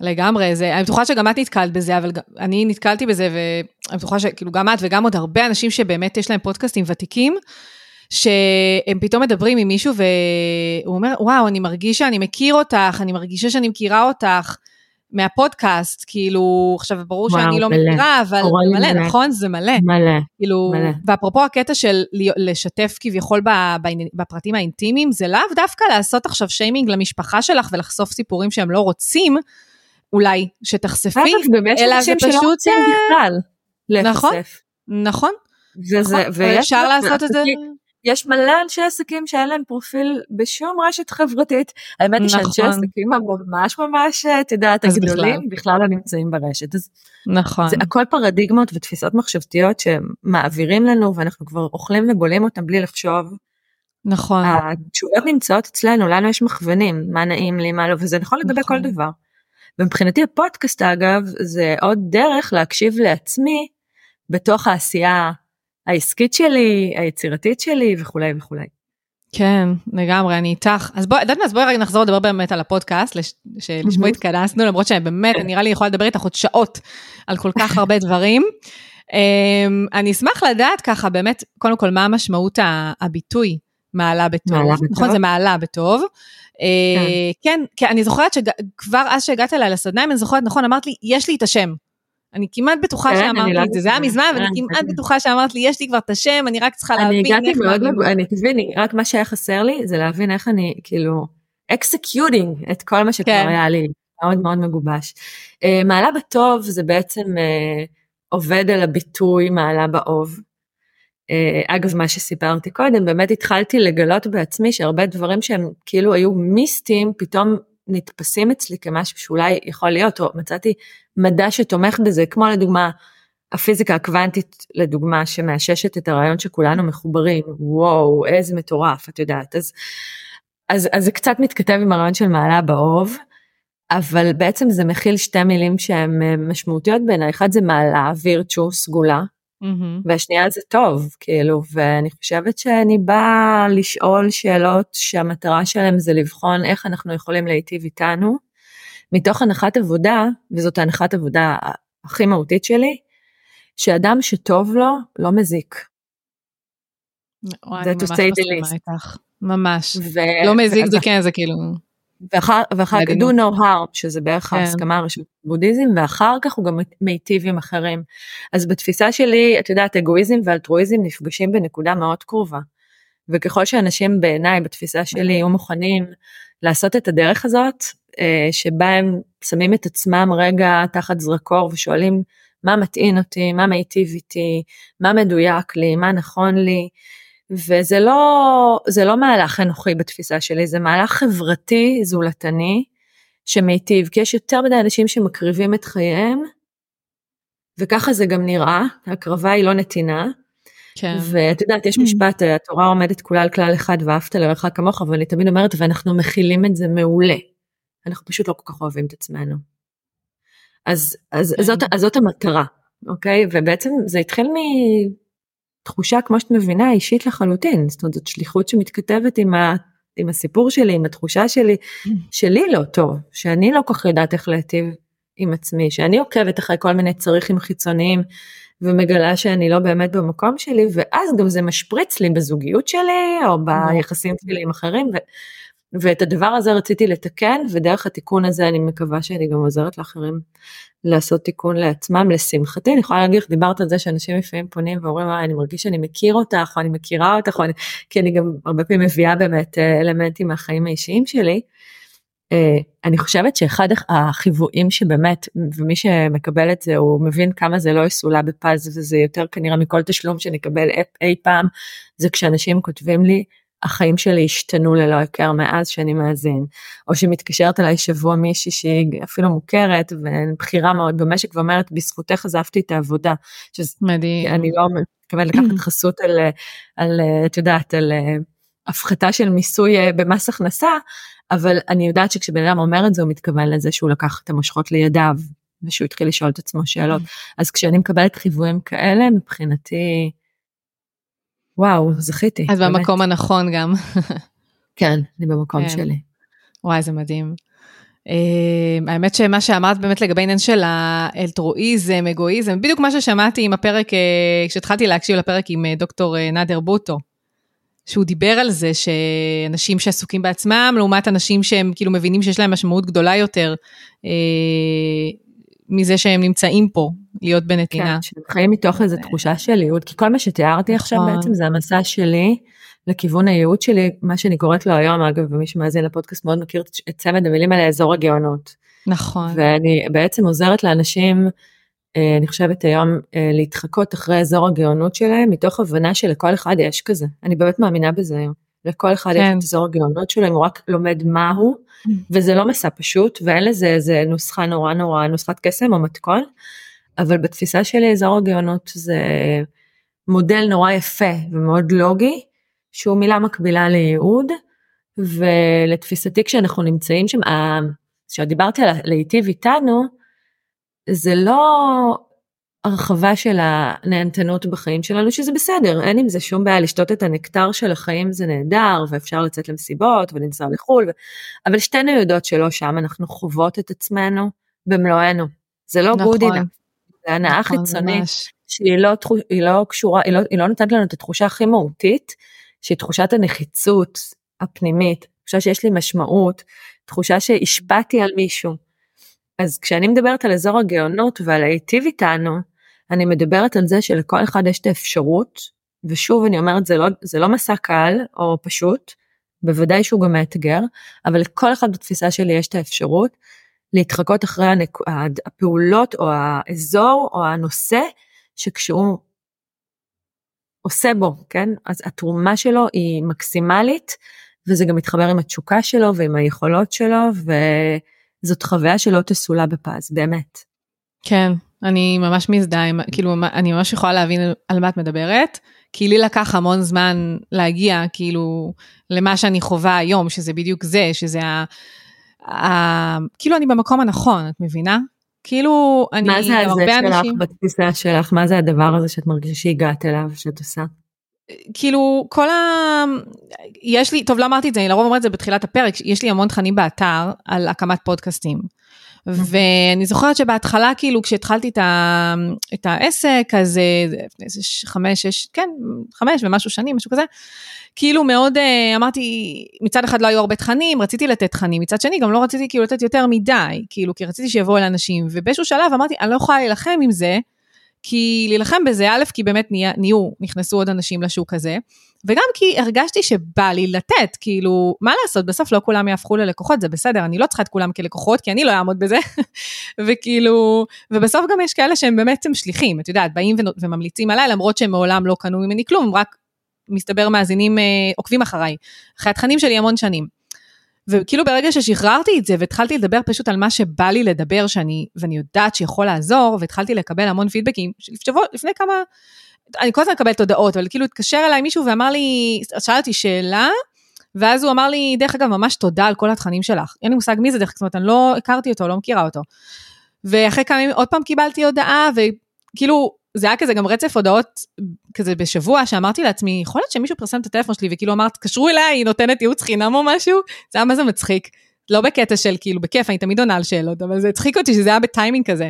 לגמרי, זה, אני בטוחה שגם את נתקלת בזה, אבל אני נתקלתי בזה, ואני בטוחה שכאילו גם את וגם עוד הרבה אנשים שבאמת יש להם פודקאסטים ותיקים, שהם פתאום מדברים עם מישהו והוא אומר, וואו, אני מרגיש שאני מכיר אותך, אני מרגישה שאני מכירה אותך מהפודקאסט, כאילו, עכשיו ברור וואו, שאני לא מלא. מכירה, אבל מלא, מלא, נכון? זה מלא. מלא. כאילו, מלא. ואפרופו הקטע של לשתף כביכול בפרטים האינטימיים, זה לאו דווקא לעשות עכשיו שיימינג למשפחה שלך ולחשוף סיפורים שהם לא רוצים, אולי שתחשפי, אלא זה פשוט... רוצים בכלל נכון, נכון. נכון, ואפשר לעשות את זה. יש מלא אנשי עסקים שאין להם פרופיל בשום רשת חברתית. האמת היא שאנשי נכון. עסקים ממש ממש, את יודעת, הגדולים בכלל לא נמצאים ברשת. אז נכון. זה הכל פרדיגמות ותפיסות מחשבתיות שמעבירים לנו ואנחנו כבר אוכלים ובולים אותם בלי לחשוב. נכון. התשובות נמצאות אצלנו, לנו יש מכוונים, מה נעים לי, מה לא, וזה נכון לגבי כל נכון. דבר. ומבחינתי הפודקאסט אגב, זה עוד דרך להקשיב לעצמי בתוך העשייה העסקית שלי, היצירתית שלי וכולי וכולי. כן, לגמרי, אני איתך. אז בואי, יודעת מה, אז בואי רגע נחזור לדבר באמת על הפודקאסט, שלשמו התכנסנו, למרות שבאמת, נראה לי יכולה לדבר איתך עוד שעות על כל כך הרבה דברים. אמ, אני אשמח לדעת ככה, באמת, קודם כל, מה המשמעות הביטוי מעלה בטוב. מעלה בטוב. נכון, זה מעלה בטוב. אה, כן, כן, אני זוכרת שכבר אז שהגעת אליי לסדניים, אני זוכרת, נכון, אמרת לי, יש לי את השם. אני כמעט בטוחה כן, שאמרת לא לי את זה, זה היה מזמן, אבל אני כן, כמעט כן. בטוחה שאמרת לי, יש לי כבר את השם, אני רק צריכה להבין אני הגעתי מאוד, אני תביני, רק מה שהיה חסר לי זה להבין איך אני כאילו executing את כל מה שכבר היה לי, מאוד מאוד מגובש. אה, מעלה בטוב זה בעצם אה, עובד על הביטוי מעלה באוב. אה, אגב מה שסיפרתי קודם באמת התחלתי לגלות בעצמי שהרבה דברים שהם כאילו היו מיסטיים פתאום נתפסים אצלי כמשהו שאולי יכול להיות, או מצאתי מדע שתומך בזה, כמו לדוגמה הפיזיקה הקוונטית לדוגמה שמאששת את הרעיון שכולנו מחוברים, וואו איזה מטורף את יודעת, אז, אז, אז זה קצת מתכתב עם הרעיון של מעלה באוב, אבל בעצם זה מכיל שתי מילים שהן אה, משמעותיות בעיניי, אחד זה מעלה, וירצ'ו, סגולה, Mm-hmm. והשנייה זה טוב, כאילו, ואני חושבת שאני באה לשאול שאלות שהמטרה שלהם זה לבחון איך אנחנו יכולים להיטיב איתנו, מתוך הנחת עבודה, וזאת הנחת עבודה הכי מהותית שלי, שאדם שטוב לו לא מזיק. וואי, אני ממש מסכימה איתך, ממש. ו- לא מזיק זה כן, זה כאילו... ואחר, ואחר כך do no harm שזה בערך כן. ההסכמה הראשית בבודהיזם ואחר כך הוא גם מיטיב עם אחרים. אז בתפיסה שלי את יודעת אגואיזם ואלטרואיזם נפגשים בנקודה מאוד קרובה. וככל שאנשים בעיניי בתפיסה שלי יהיו מוכנים לעשות את הדרך הזאת אה, שבה הם שמים את עצמם רגע תחת זרקור ושואלים מה מטעין אותי מה מיטיב איתי מה מדויק לי מה נכון לי. וזה לא, זה לא מהלך אנוכי בתפיסה שלי, זה מהלך חברתי, זולתני, שמיטיב, כי יש יותר מדי אנשים שמקריבים את חייהם, וככה זה גם נראה, ההקרבה היא לא נתינה. כן. ואת יודעת, יש משפט, התורה עומדת כולה על כלל אחד ואהבת לרעך כמוך, ואני תמיד אומרת, ואנחנו מכילים את זה מעולה. אנחנו פשוט לא כל כך אוהבים את עצמנו. אז, אז, כן. זאת, אז זאת המטרה, אוקיי? ובעצם זה התחיל מ... תחושה כמו שאת מבינה אישית לחלוטין. זאת אומרת זאת שליחות שמתכתבת עם, ה, עם הסיפור שלי עם התחושה שלי שלי לא טוב שאני לא כל כך יודעת איך להיטיב עם עצמי שאני עוקבת אחרי כל מיני צריכים חיצוניים ומגלה שאני לא באמת במקום שלי ואז גם זה משפריץ לי בזוגיות שלי או ביחסים שלי עם אחרים ו, ואת הדבר הזה רציתי לתקן, ודרך התיקון הזה אני מקווה שאני גם עוזרת לאחרים לעשות תיקון לעצמם, לשמחתי. אני יכולה להגיד, דיברת על זה שאנשים לפעמים פונים ואומרים, אני מרגיש שאני מכיר אותך, או אני מכירה אותך, או אני... כי אני גם הרבה פעמים מביאה באמת אה, אלמנטים מהחיים האישיים שלי. אה, אני חושבת שאחד החיוויים שבאמת, ומי שמקבל את זה, הוא מבין כמה זה לא יסולא בפז, וזה יותר כנראה מכל תשלום שנקבל אי פעם, זה כשאנשים כותבים לי, החיים שלי השתנו ללא היכר מאז שאני מאזין, או שמתקשרת אליי שבוע מישהי שהיא אפילו מוכרת ובכירה מאוד במשק ואומרת בזכותך עזבתי את העבודה. שזה, מדהים. אני לא מתכוונת לקחת חסות על, על, את יודעת, על אה, הפחתה של מיסוי אה, במס הכנסה, אבל אני יודעת שכשבן אדם אומר את זה הוא מתכוון לזה שהוא לקח את המושכות לידיו ושהוא התחיל לשאול את עצמו שאלות. אז כשאני מקבלת חיוויים כאלה מבחינתי וואו, זכיתי. אז באמת. במקום הנכון גם. כן, אני במקום כן. שלי. וואי, זה מדהים. Uh, האמת שמה שאמרת באמת לגבי עניין של האלטרואיזם, אגואיזם, בדיוק מה ששמעתי עם הפרק, uh, כשהתחלתי להקשיב לפרק עם uh, דוקטור uh, נאדר בוטו, שהוא דיבר על זה שאנשים שעסוקים בעצמם, לעומת אנשים שהם כאילו מבינים שיש להם משמעות גדולה יותר, uh, מזה שהם נמצאים פה, להיות בנתינה. כן, שהם חיים מתוך איזו תחושה של ייעוד, כי כל מה שתיארתי נכון. עכשיו בעצם זה המסע שלי לכיוון הייעוד שלי, מה שאני קוראת לו היום, אגב, ומי שמאזין לפודקאסט מאוד מכיר את צמד המילים האלה, אזור הגאונות. נכון. ואני בעצם עוזרת לאנשים, אה, אני חושבת היום, אה, להתחקות אחרי אזור הגאונות שלהם, מתוך הבנה שלכל אחד יש כזה. אני באמת מאמינה בזה היום. לכל אחד כן. יש את אזור הגאונות שלו, אם הוא רק לומד מהו, mm. וזה לא מסע פשוט, ואין לזה איזה נוסחה נורא נורא, נוסחת קסם או מתכון, אבל בתפיסה שלי אזור הגאונות זה מודל נורא יפה ומאוד לוגי, שהוא מילה מקבילה לייעוד, ולתפיסתי כשאנחנו נמצאים שם, כשדיברתי על להיטיב איתנו, זה לא הרחבה של הנהנתנות בחיים שלנו, שזה בסדר, אין עם זה שום בעיה, לשתות את הנקטר של החיים זה נהדר, ואפשר לצאת למסיבות ולנסוע לחו"ל, ו... אבל שתינו יודעות שלא שם, אנחנו חוות את עצמנו במלואנו. זה לא נכון, גודינה, זה הנאה נכון, חיצונית, ממש. שהיא לא, היא לא קשורה, היא לא, היא לא נותנת לנו את התחושה הכי מהותית, שהיא תחושת הנחיצות הפנימית, תחושה שיש לי משמעות, תחושה שהשפעתי על מישהו. אז כשאני מדברת על אזור הגאונות ועל להיטיב איתנו, אני מדברת על זה שלכל אחד יש את האפשרות, ושוב אני אומרת זה לא, זה לא מסע קל או פשוט, בוודאי שהוא גם מאתגר, אבל לכל אחד בתפיסה שלי יש את האפשרות להתחקות אחרי הנק... הפעולות או האזור או הנושא שכשהוא עושה בו, כן? אז התרומה שלו היא מקסימלית, וזה גם מתחבר עם התשוקה שלו ועם היכולות שלו, וזאת חוויה שלא תסולא בפז, באמת. כן, אני ממש מזדהה, כאילו, אני ממש יכולה להבין על מה את מדברת, כי לי לקח המון זמן להגיע, כאילו, למה שאני חווה היום, שזה בדיוק זה, שזה ה... ה כאילו, אני במקום הנכון, את מבינה? כאילו, אני... מה זה הזה שלך אנשים... בתפיסה שלך? מה זה הדבר הזה שאת מרגישה שהגעת אליו, שאת עושה? כאילו כל ה... יש לי, טוב לא אמרתי את זה, אני לרוב אומרת את זה בתחילת הפרק, יש לי המון תכנים באתר על הקמת פודקאסטים. ואני זוכרת שבהתחלה, כאילו, כשהתחלתי את, ה, את העסק, אז איזה חמש, שש, כן, חמש ומשהו שנים, משהו כזה, כאילו מאוד, אה, אמרתי, מצד אחד לא היו הרבה תכנים, רציתי לתת תכנים, מצד שני גם לא רציתי כאילו לתת יותר מדי, כאילו, כי רציתי שיבואו אל אנשים, ובאיזשהו שלב אמרתי, אני לא יכולה להילחם עם זה, כי להילחם בזה, א', כי באמת נהיו, נכנסו עוד אנשים לשוק הזה, וגם כי הרגשתי שבא לי לתת, כאילו, מה לעשות, בסוף לא כולם יהפכו ללקוחות, זה בסדר, אני לא צריכה את כולם כלקוחות, כי אני לא אעמוד בזה, וכאילו, ובסוף גם יש כאלה שהם באמת שליחים, את יודעת, באים וממליצים עליי, למרות שהם מעולם לא קנו ממני כלום, רק מסתבר מאזינים, אה, עוקבים אחריי, אחרי התכנים שלי המון שנים. וכאילו ברגע ששחררתי את זה והתחלתי לדבר פשוט על מה שבא לי לדבר שאני, ואני יודעת שיכול לעזור, והתחלתי לקבל המון פידבקים, שבוע, לפני כמה, אני כל הזמן מקבלת הודעות, אבל כאילו התקשר אליי מישהו ואמר לי, שאל אותי שאלה, ואז הוא אמר לי, דרך אגב, ממש תודה על כל התכנים שלך. אין לי מושג מי זה דרך כלל, אני לא הכרתי אותו, לא מכירה אותו. ואחרי כמה ימים עוד פעם קיבלתי הודעה, וכאילו, זה היה כזה גם רצף הודעות כזה בשבוע, שאמרתי לעצמי, יכול להיות שמישהו פרסם את הטלפון שלי וכאילו אמר, תקשרו אליי, היא נותנת ייעוץ חינם או משהו? זה היה מה זה מצחיק. לא בקטע של כאילו, בכיף, אני תמיד עונה על שאלות, אבל זה הצחיק אותי שזה היה בטיימינג כזה.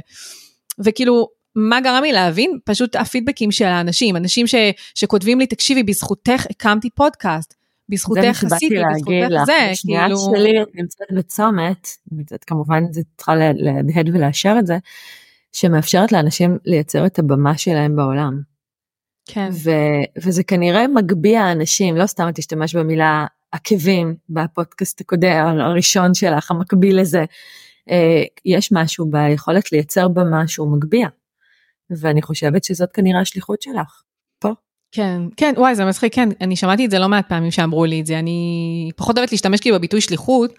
וכאילו, מה גרם לי להבין? פשוט הפידבקים של האנשים, אנשים ש, שכותבים לי, תקשיבי, בזכותך הקמתי פודקאסט. בזכותך עשיתי, בזכותך זה, כאילו... השנייה שלי נמצאת בצומת, כמובן זה צריכה להדהד ולאשר את זה, שמאפשרת לאנשים לייצר את הבמה שלהם בעולם. כן. ו- וזה כנראה מגביה אנשים, לא סתם את תשתמש במילה עקבים בפודקאסט הקודם, הראשון שלך, המקביל לזה. אה, יש משהו ביכולת לייצר במה שהוא מגביה. ואני חושבת שזאת כנראה השליחות שלך. פה. כן, כן, וואי, זה מצחיק, כן, אני שמעתי את זה לא מעט פעמים שאמרו לי את זה, אני פחות אוהבת להשתמש כאילו בביטוי שליחות,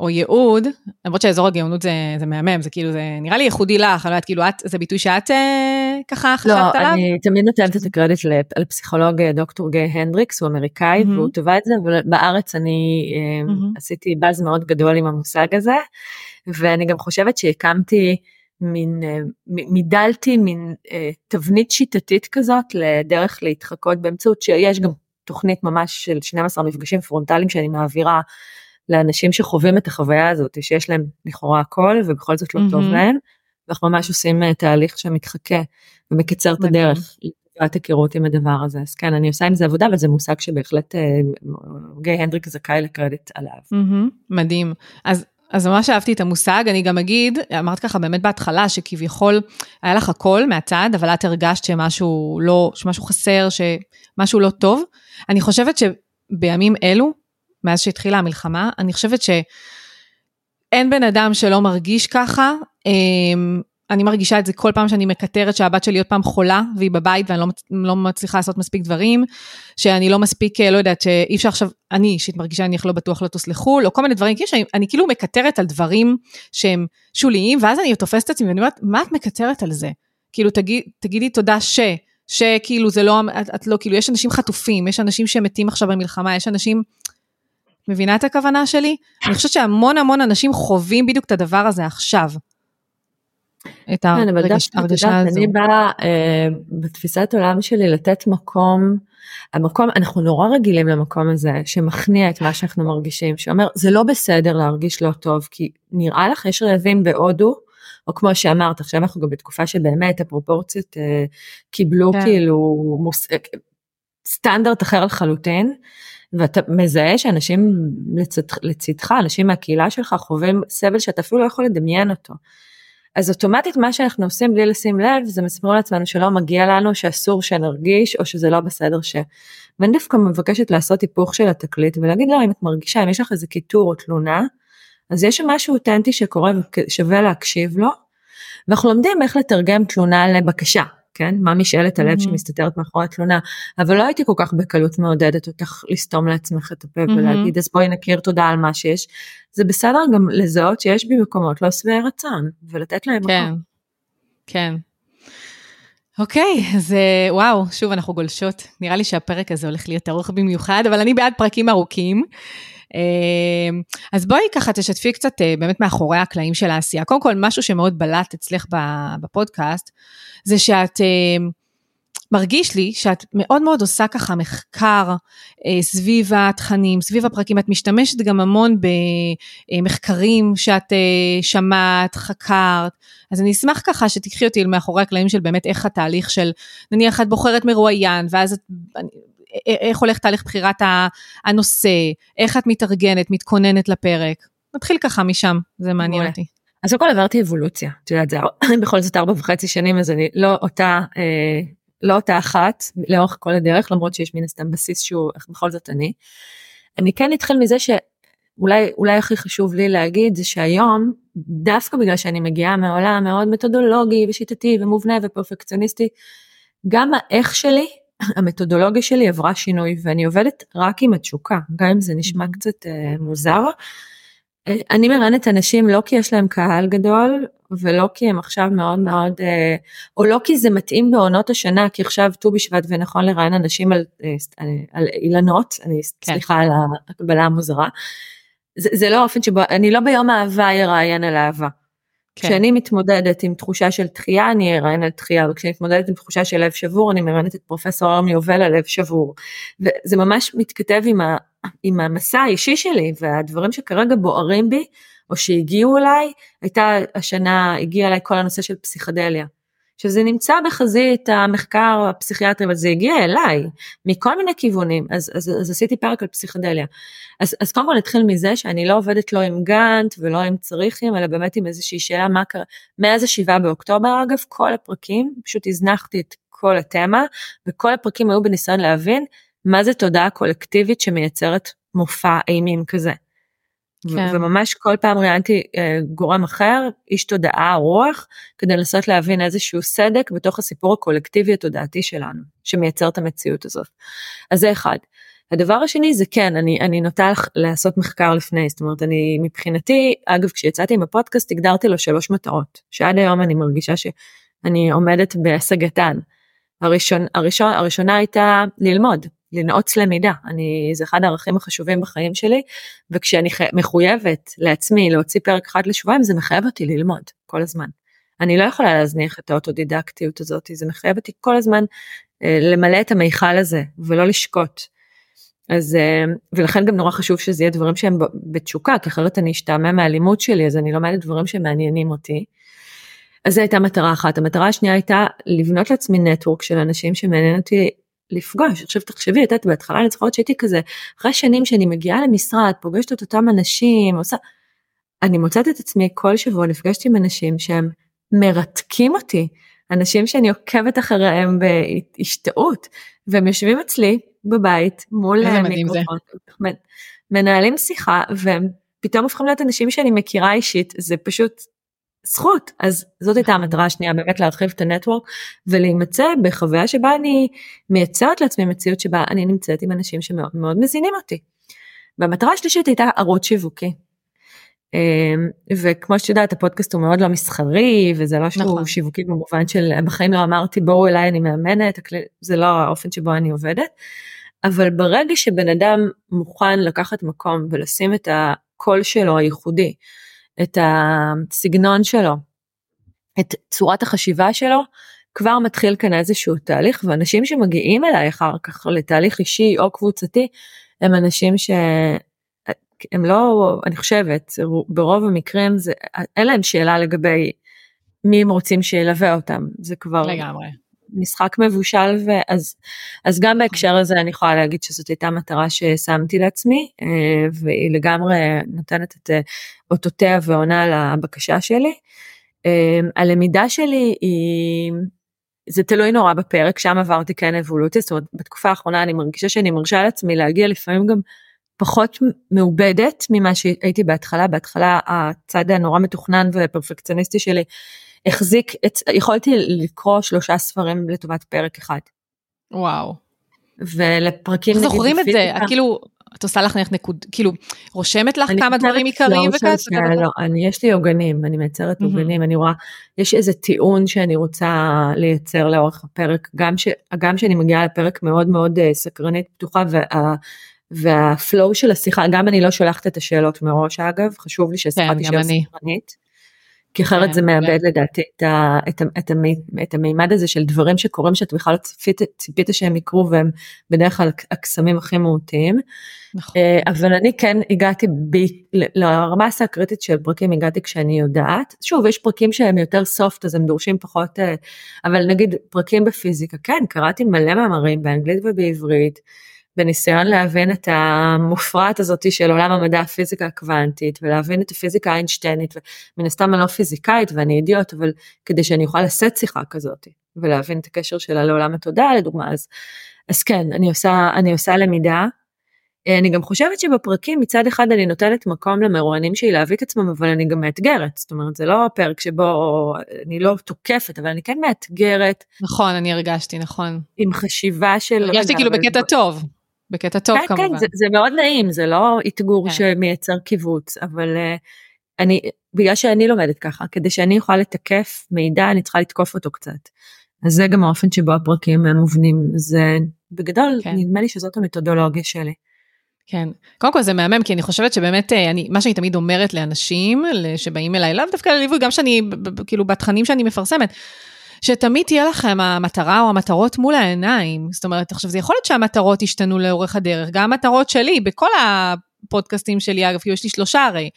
או ייעוד, למרות שאזור הגאונות זה, זה מהמם, זה כאילו, זה נראה לי ייחודי לך, אני לא יודעת, כאילו, את, זה ביטוי שאת אה, ככה חשבת לא, עליו? לא, אני תמיד נותנת את הקרדיט לפסיכולוג אה, דוקטור גיא הנדריקס, הוא אמריקאי, mm-hmm. והוא טובה את זה, אבל בארץ אני אה, mm-hmm. עשיתי באז מאוד גדול עם המושג הזה, ואני גם חושבת שהקמתי, מין, אה, מידלתי מין אה, תבנית שיטתית כזאת לדרך להתחקות באמצעות שיש גם תוכנית ממש של 12 מפגשים פרונטליים שאני מעבירה לאנשים שחווים את החוויה הזאת, שיש להם לכאורה הכל ובכל זאת לא mm-hmm. טוב להם, ואנחנו ממש עושים אה, תהליך שמתחכה ומקצר את הדרך לטובת היכרות עם הדבר הזה. אז כן, אני עושה עם זה עבודה, אבל זה מושג שבהחלט גיא הנדריק זכאי לקרדיט עליו. Mm-hmm, מדהים. אז אז ממש אהבתי את המושג, אני גם אגיד, אמרת ככה באמת בהתחלה, שכביכול היה לך הכל מהצד, אבל את הרגשת שמשהו לא, שמשהו חסר, שמשהו לא טוב. אני חושבת שבימים אלו, מאז שהתחילה המלחמה, אני חושבת שאין בן אדם שלא מרגיש ככה. אני מרגישה את זה כל פעם שאני מקטרת שהבת שלי עוד פעם חולה והיא בבית ואני לא, לא מצליחה לעשות מספיק דברים, שאני לא מספיק, לא יודעת, שאי אפשר עכשיו, אני אישית מרגישה אני לא בטוח לטוס לחו"ל, או כל מיני דברים, כאילו שאני אני כאילו מקטרת על דברים שהם שוליים, ואז אני תופסת את עצמי ואני אומרת, מה את מקטרת על זה? כאילו תגיד, תגידי תודה ש, שכאילו זה לא, את, את לא, כאילו יש אנשים חטופים, יש אנשים שמתים עכשיו במלחמה, יש אנשים, מבינה את הכוונה שלי? אני חושבת שהמון המון אנשים חווים בדיוק את הדבר הזה עכשיו. את כן, ההרגשה הזו. אני באה אה, בתפיסת עולם שלי לתת מקום, המקום, אנחנו נורא רגילים למקום הזה שמכניע את מה שאנחנו מרגישים, שאומר זה לא בסדר להרגיש לא טוב, כי נראה לך יש רעבים בהודו, או כמו שאמרת, עכשיו אנחנו גם בתקופה שבאמת הפרופורציות אה, קיבלו כן. כאילו מוס, אה, סטנדרט אחר לחלוטין. ואתה מזהה שאנשים לצד, לצדך, אנשים מהקהילה שלך חווים סבל שאתה אפילו לא יכול לדמיין אותו. אז אוטומטית מה שאנחנו עושים בלי לשים לב זה מספרים לעצמנו שלא מגיע לנו שאסור שנרגיש או שזה לא בסדר ש... ואני דווקא מבקשת לעשות היפוך של התקליט ולהגיד לא אם את מרגישה אם יש לך איזה קיטור או תלונה אז יש שם משהו אותנטי שקורה ושווה להקשיב לו. ואנחנו לומדים איך לתרגם תלונה לבקשה כן מה משאלת הלב mm-hmm. שמסתתרת מאחורי התלונה אבל לא הייתי כל כך בקלות מעודדת אותך לסתום לעצמך את הפה mm-hmm. ולהגיד אז בואי נכיר תודה על מה שיש זה בסדר גם לזהות שיש בי מקומות לא שבעי רצון ולתת להם כן, מקום. כן. אוקיי, אז אה, וואו, שוב אנחנו גולשות. נראה לי שהפרק הזה הולך להיות ארוך במיוחד, אבל אני בעד פרקים ארוכים. אה, אז בואי ככה תשתפי קצת אה, באמת מאחורי הקלעים של העשייה. קודם כל, משהו שמאוד בלט אצלך בפודקאסט, זה שאת... מרגיש לי שאת מאוד מאוד עושה ככה מחקר אה, סביב התכנים, סביב הפרקים, את משתמשת גם המון במחקרים שאת אה, שמעת, חקרת, אז אני אשמח ככה שתיקחי אותי מאחורי הקלעים של באמת איך התהליך של, נניח את בוחרת מרואיין, ואז את... איך הולך תהליך בחירת הנושא, איך את מתארגנת, מתכוננת לפרק. נתחיל ככה משם, זה מעניין אותי. אז קודם כל עברתי אבולוציה, את יודעת, זה בכל זאת ארבע וחצי שנים, אז אני לא אותה אה, לא אותה אחת לאורך כל הדרך למרות שיש מן הסתם בסיס שהוא איך בכל זאת אני. אני כן אתחיל מזה שאולי אולי הכי חשוב לי להגיד זה שהיום דווקא בגלל שאני מגיעה מעולם מאוד מתודולוגי ושיטתי ומובנה ופרפקציוניסטי גם האיך שלי המתודולוגיה שלי עברה שינוי ואני עובדת רק עם התשוקה גם אם זה נשמע קצת אה, מוזר. אני מראיינת אנשים לא כי יש להם קהל גדול ולא כי הם עכשיו מאוד מאוד אה, או לא כי זה מתאים בעונות השנה כי עכשיו ט"ו בשבט ונכון לראיין אנשים על, אה, על אילנות אני כן. סליחה על הקבלה המוזרה. זה, זה לא אופן שבו אני לא ביום אהבה אראיין על אהבה. כן. כשאני מתמודדת עם תחושה של דחייה אני אראיין על דחייה וכשאני מתמודדת עם תחושה של לב שבור אני מראיינת את פרופסור ארמי יובל על לב שבור. וזה ממש מתכתב עם, ה, עם המסע האישי שלי והדברים שכרגע בוערים בי או שהגיעו אליי הייתה השנה הגיע אליי כל הנושא של פסיכדליה. שזה נמצא בחזית המחקר הפסיכיאטרי, אבל זה הגיע אליי מכל מיני כיוונים, אז, אז, אז עשיתי פרק על פסיכדליה. אז, אז קודם כל נתחיל מזה שאני לא עובדת לא עם גאנט ולא עם צריכים, אלא באמת עם איזושהי שאלה מה קרה, מאז השבעה באוקטובר אגב, כל הפרקים, פשוט הזנחתי את כל התמה, וכל הפרקים היו בניסיון להבין מה זה תודעה קולקטיבית שמייצרת מופע אימים כזה. כן. וממש כל פעם ראיינתי אה, גורם אחר, איש תודעה, רוח, כדי לנסות להבין איזשהו סדק בתוך הסיפור הקולקטיבי התודעתי שלנו, שמייצר את המציאות הזאת. אז זה אחד. הדבר השני זה כן, אני, אני נוטה לעשות מחקר לפני, זאת אומרת, אני מבחינתי, אגב, כשיצאתי עם הפודקאסט, הגדרתי לו שלוש מטרות, שעד היום אני מרגישה שאני עומדת בהשגתן. הראשון, הראשון, הראשונה הייתה ללמוד, לנעוץ למידה, אני, זה אחד הערכים החשובים בחיים שלי, וכשאני מחויבת לעצמי להוציא פרק אחד לשבועיים, זה מחייב אותי ללמוד כל הזמן. אני לא יכולה להזניח את האוטודידקטיות הזאת, זה מחייב אותי כל הזמן אה, למלא את המיכל הזה ולא לשקוט. אז אה, ולכן גם נורא חשוב שזה יהיה דברים שהם בתשוקה, כי אחרת אני אשתעמם מהלימוד שלי, אז אני לומדת דברים שמעניינים אותי. אז זו הייתה מטרה אחת. המטרה השנייה הייתה לבנות לעצמי נטוורק של אנשים שמעניין אותי לפגוש. עכשיו תחשבי, את יודעת, בהתחלה אני זוכרת שהייתי כזה, אחרי שנים שאני מגיעה למשרד, פוגשת את אותם אנשים, עושה... אני מוצאת את עצמי כל שבוע נפגשתי עם אנשים שהם מרתקים אותי, אנשים שאני עוקבת אחריהם בהשתאות, והם יושבים אצלי בבית מול מיקרופון, מנהלים שיחה, והם פתאום הופכים להיות אנשים שאני מכירה אישית, זה פשוט זכות אז זאת הייתה המטרה השנייה באמת להרחיב את הנטוורק ולהימצא בחוויה שבה אני מייצרת לעצמי מציאות שבה אני נמצאת עם אנשים שמאוד מאוד מזינים אותי. והמטרה השלישית הייתה ערוץ שיווקי. אמ, וכמו שאת יודעת הפודקאסט הוא מאוד לא מסחרי וזה לא שהוא נכון. שיווקי במובן של בחיים לא אמרתי בואו אליי אני מאמנת זה לא האופן שבו אני עובדת. אבל ברגע שבן אדם מוכן לקחת מקום ולשים את הקול שלו הייחודי את הסגנון שלו, את צורת החשיבה שלו, כבר מתחיל כאן איזשהו תהליך ואנשים שמגיעים אליי אחר כך לתהליך אישי או קבוצתי הם אנשים שהם לא אני חושבת ברוב המקרים זה אין להם שאלה לגבי מי הם רוצים שילווה אותם זה כבר לגמרי משחק מבושל ואז אז גם בהקשר הזה אני יכולה להגיד שזאת הייתה מטרה ששמתי לעצמי אה, והיא לגמרי נותנת את אה, אותותיה ועונה לבקשה שלי. אה, הלמידה שלי היא זה תלוי נורא בפרק שם עברתי כן אבולוציה זאת אומרת בתקופה האחרונה אני מרגישה שאני מרשה לעצמי להגיע לפעמים גם פחות מעובדת ממה שהייתי בהתחלה בהתחלה הצד הנורא מתוכנן ופרפקציוניסטי שלי החזיק את, יכולתי לקרוא שלושה ספרים לטובת פרק אחד. וואו. ולפרקים נגיד זוכרים את זה? את כאילו, את עושה לך נקוד, כאילו, רושמת לך כמה דברים עיקריים וכאלה? לא, אני, יש לי עוגנים, אני מייצרת. עוגנים, אני רואה, יש איזה טיעון שאני רוצה לייצר לאורך הפרק, גם, ש, גם שאני מגיעה לפרק מאוד מאוד uh, סקרנית פתוחה, וה, והפלואו של השיחה, גם אני לא שולחת את השאלות מראש אגב, חשוב לי שהשיחה כן, תישאר סקרנית. כי אחרת כן, זה מאבד. לדעתי את, ה, את, את, את המימד הזה של דברים שקורים שאת בכלל ציפית, ציפית שהם יקרו והם בדרך כלל הקסמים הכי מהותיים. נכון. אה, אבל אני כן הגעתי ב, לרמה הסקרטית של פרקים הגעתי כשאני יודעת. שוב יש פרקים שהם יותר סופט אז הם דורשים פחות אה, אבל נגיד פרקים בפיזיקה כן קראתי מלא מאמרים באנגלית ובעברית. בניסיון להבין את המופרעת הזאתי של עולם המדע הפיזיקה הקוונטית ולהבין את הפיזיקה האיינשטיינית ומן הסתם אני לא פיזיקאית ואני אידיוט אבל כדי שאני אוכל לשאת שיחה כזאת ולהבין את הקשר שלה לעולם התודעה לדוגמה אז, אז כן אני עושה אני עושה למידה. אני גם חושבת שבפרקים מצד אחד אני נותנת מקום למרואיינים שלי להביא את עצמם אבל אני גם מאתגרת זאת אומרת זה לא פרק שבו אני לא תוקפת אבל אני כן מאתגרת. נכון אני הרגשתי נכון. עם חשיבה של. הרגשתי כאילו בקטע טוב. בקטע טוב כן, כן כמובן. כן, זה, זה מאוד נעים, זה לא אתגור כן. שמייצר קיבוץ, אבל uh, אני, בגלל שאני לומדת ככה, כדי שאני אוכל לתקף מידע, אני צריכה לתקוף אותו קצת. אז זה גם האופן שבו הפרקים מובנים, זה בגדול, כן. נדמה לי שזאת המתודולוגיה שלי. כן, קודם כל זה מהמם, כי אני חושבת שבאמת, אה, אני, מה שאני תמיד אומרת לאנשים שבאים אליי, לאו דווקא לליווי, גם שאני, כאילו בתכנים שאני מפרסמת, שתמיד תהיה לכם המטרה או המטרות מול העיניים. זאת אומרת, עכשיו זה יכול להיות שהמטרות ישתנו לאורך הדרך, גם המטרות שלי, בכל הפודקאסטים שלי, אגב, כאילו יש לי שלושה הרי,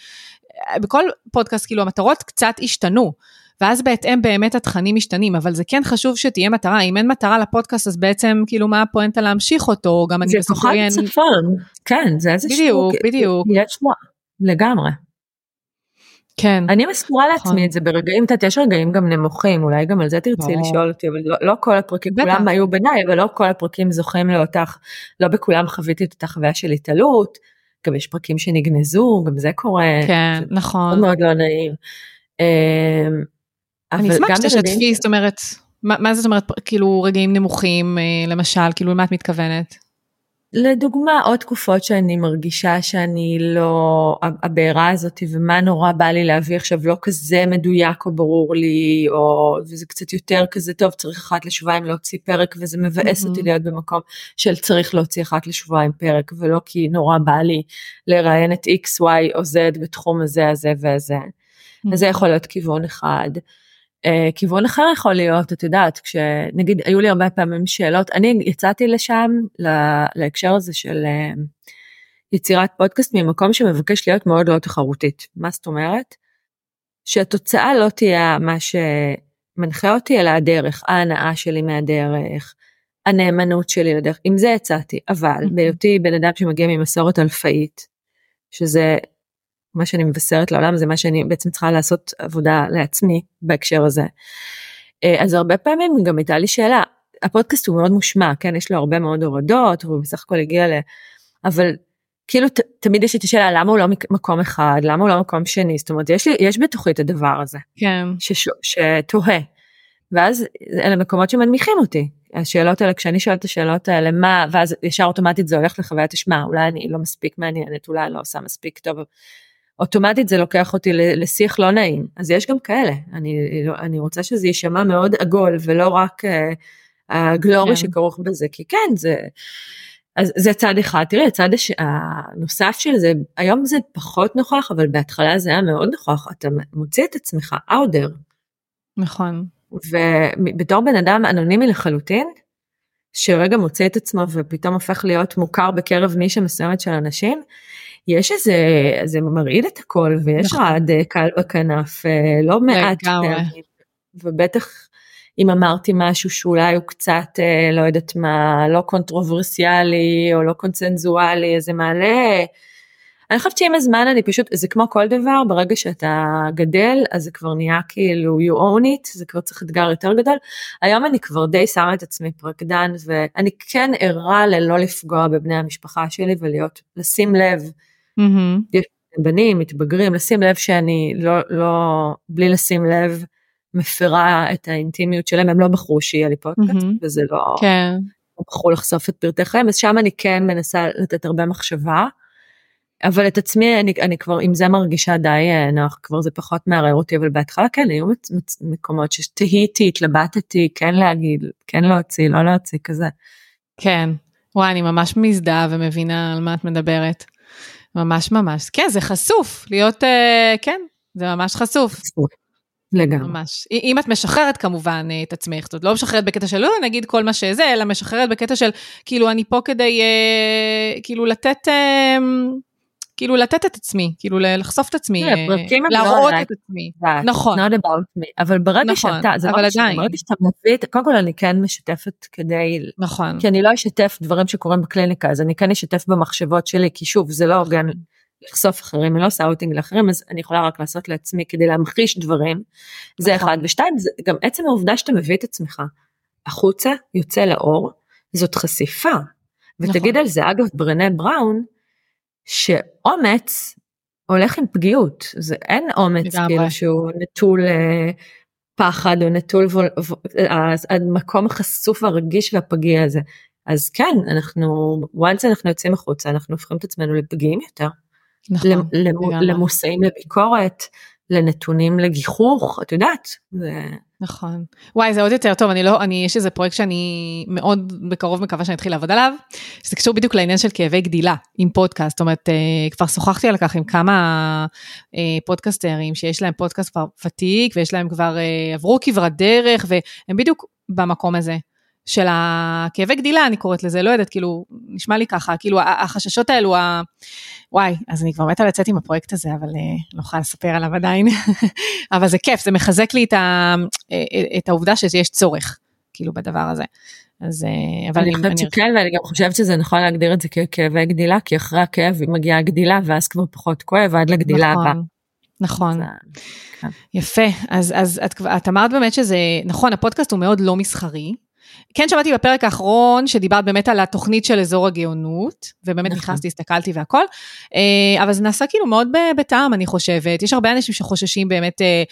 בכל פודקאסט כאילו המטרות קצת השתנו. ואז בהתאם באמת התכנים משתנים, אבל זה כן חשוב שתהיה מטרה, אם אין מטרה לפודקאסט אז בעצם כאילו מה הפואנטה להמשיך אותו, גם אני זה כוכב צפון, כן, זה איזשהו, בדיוק, בדיוק, יש לגמרי. כן. אני לעצמי נכון. את זה ברגעים, את יש רגעים גם נמוכים, אולי גם על זה תרצי בוא. לשאול אותי, אבל לא, לא כל הפרקים, בטח. כולם היו בעיניי, אבל לא כל הפרקים זוכים לאותך, לא בכולם חוויתי את אותה חוויה של התעלות, גם יש פרקים שנגנזו, גם זה קורה. כן, זה נכון. מאוד מאוד לא נעים. אמ, אני אשמח שתשתפי, זאת אומרת, מה, מה זאת אומרת, כאילו רגעים נמוכים, אה, למשל, כאילו למה את מתכוונת? לדוגמה עוד תקופות שאני מרגישה שאני לא הבעירה הזאת ומה נורא בא לי להביא עכשיו לא כזה מדויק או ברור לי או וזה קצת יותר כזה טוב צריך אחת לשבועיים להוציא פרק וזה מבאס mm-hmm. אותי להיות במקום של צריך להוציא אחת לשבועיים פרק ולא כי נורא בא לי לראיין את x y או z בתחום הזה הזה והזה. Mm-hmm. אז זה יכול להיות כיוון אחד. Uh, כיוון אחר יכול להיות, את יודעת, כשנגיד היו לי הרבה פעמים שאלות, אני יצאתי לשם להקשר הזה של uh, יצירת פודקאסט ממקום שמבקש להיות מאוד לא תחרותית. מה זאת אומרת? שהתוצאה לא תהיה מה שמנחה אותי, אלא הדרך, ההנאה שלי מהדרך, הנאמנות שלי לדרך, עם זה יצאתי, אבל בהיותי בן אדם שמגיע ממסורת אלפאית, שזה מה שאני מבשרת לעולם זה מה שאני בעצם צריכה לעשות עבודה לעצמי בהקשר הזה. אה, אז הרבה פעמים גם הייתה לי שאלה, הפודקאסט הוא מאוד מושמע, כן, יש לו הרבה מאוד הורדות, והוא בסך הכל הגיע ל... אבל כאילו ת, תמיד יש לי את השאלה למה הוא לא מקום אחד, למה הוא לא מקום שני, זאת אומרת יש, לי, יש בתוכי את הדבר הזה, כן, שש, שתוהה. ואז אלה מקומות שמנמיכים אותי, השאלות האלה, כשאני שואלת את השאלות האלה, מה, ואז ישר אוטומטית זה הולך לחוויית אשמה, אולי אני לא מספיק מעניינת, אולי אני לא עושה מספיק טוב, אוטומטית זה לוקח אותי לשיח לא נעים, אז יש גם כאלה, אני, אני רוצה שזה יישמע מאוד עגול ולא רק uh, הגלורי כן. שכרוך בזה, כי כן, זה, אז זה צד אחד, תראי, הצד הש... הנוסף של זה, היום זה פחות נוכח, אבל בהתחלה זה היה מאוד נוכח, אתה מוציא את עצמך אאודר. נכון. ובתור בן אדם אנונימי לחלוטין, שרגע מוצא את עצמו ופתאום הופך להיות מוכר בקרב נישה מסוימת של אנשים, יש איזה, זה מרעיד את הכל ויש נכון. רעד אה, קל בכנף אה, לא מעט פעמים, ובטח אם אמרתי משהו שאולי הוא קצת אה, לא יודעת מה, לא קונטרוברסיאלי או לא קונצנזואלי, אז זה מעלה, אני חושבת שעם הזמן אני פשוט, זה כמו כל דבר, ברגע שאתה גדל אז זה כבר נהיה כאילו you own it, זה כבר צריך אתגר יותר גדול. היום אני כבר די שמה את עצמי פרקדן ואני כן ערה ללא לפגוע בבני המשפחה שלי ולהיות, לשים לב. יש בנים מתבגרים לשים לב שאני לא לא בלי לשים לב מפרה את האינטימיות שלהם הם לא בחרו שיהיה לי פודקאסט mm-hmm. וזה לא כן. לא בחרו לחשוף את פרטי חיים אז שם אני כן מנסה לתת הרבה מחשבה. אבל את עצמי אני, אני כבר עם זה מרגישה די אה, נוח כבר זה פחות מערער אותי אבל בהתחלה כן היו מקומות שתהיתי התלבטתי כן להגיד כן להוציא לא להוציא כזה. כן וואי אני ממש מזדהה ומבינה על מה את מדברת. ממש ממש. כן, זה חשוף, להיות, uh, כן, זה ממש חשוף. לגמרי. ממש. אם את משחררת כמובן אה, את עצמך, זאת לא משחררת בקטע של, לא, נגיד כל מה שזה, אלא משחררת בקטע של, כאילו, אני פה כדי, uh, כאילו, לתת, uh, כאילו לתת את עצמי, כאילו לחשוף את עצמי, כן, להראות את עצמי. נכון. not about me. אבל ברגע נכון, שאתה, זה אבל עדיין. ברגע שאתה מביא קודם כל אני כן משתפת כדי, נכון. כי אני לא אשתף דברים שקורים בקליניקה, אז אני כן אשתף במחשבות שלי, כי שוב, זה לא הוגן לחשוף אחרים, אני לא עושה אוטינג לאחרים, אז אני יכולה רק לעשות לעצמי כדי להמחיש דברים. זה נכון. אחד. ושתיים, גם עצם העובדה שאתה מביא את עצמך החוצה, יוצא לאור, זאת חשיפה. ותגיד נכון. על זה, אגב, ברנה בראון, שאומץ הולך עם פגיעות, זה אין אומץ כאילו שהוא נטול אה, פחד או נטול וול, המקום החשוף והרגיש והפגיע הזה. אז כן, אנחנו, once אנחנו יוצאים החוצה, אנחנו הופכים את עצמנו לפגיעים יותר. נכון, למושאים לביקורת, לנתונים לגיחוך, את יודעת. זה... נכון. וואי, זה עוד יותר טוב, אני לא, אני, יש איזה פרויקט שאני מאוד בקרוב מקווה שאני אתחיל לעבוד עליו, שזה קשור בדיוק לעניין של כאבי גדילה עם פודקאסט, זאת אומרת, אה, כבר שוחחתי על כך עם כמה אה, פודקאסטרים שיש להם פודקאסט כבר ותיק, ויש להם כבר, אה, עברו כברת דרך, והם בדיוק במקום הזה. של הכאבי גדילה, אני קוראת לזה, לא יודעת, כאילו, נשמע לי ככה, כאילו, החששות האלו, ה... וואי, אז אני כבר מתה לצאת עם הפרויקט הזה, אבל אה, לא יכולה לספר עליו עדיין, אבל זה כיף, זה מחזק לי את, ה... אה, את העובדה שיש צורך, כאילו, בדבר הזה. אז אה, אבל אני חושבת שכן ואני גם חושבת שזה נכון להגדיר את זה ככאבי גדילה כי אחרי הכאב מגיעה הגדילה ואז כבר פחות כואב עד לגדילה נכון, הבאה. נכון. כן. יפה אז אז את, את אמרת באמת שזה נכון הפודקאסט הוא מאוד לא מסחרי כן שמעתי בפרק האחרון שדיברת באמת על התוכנית של אזור הגאונות, ובאמת נכון. נכנסתי, הסתכלתי והכל, אה, אבל זה נעשה כאילו מאוד בטעם, אני חושבת. יש הרבה אנשים שחוששים באמת אה,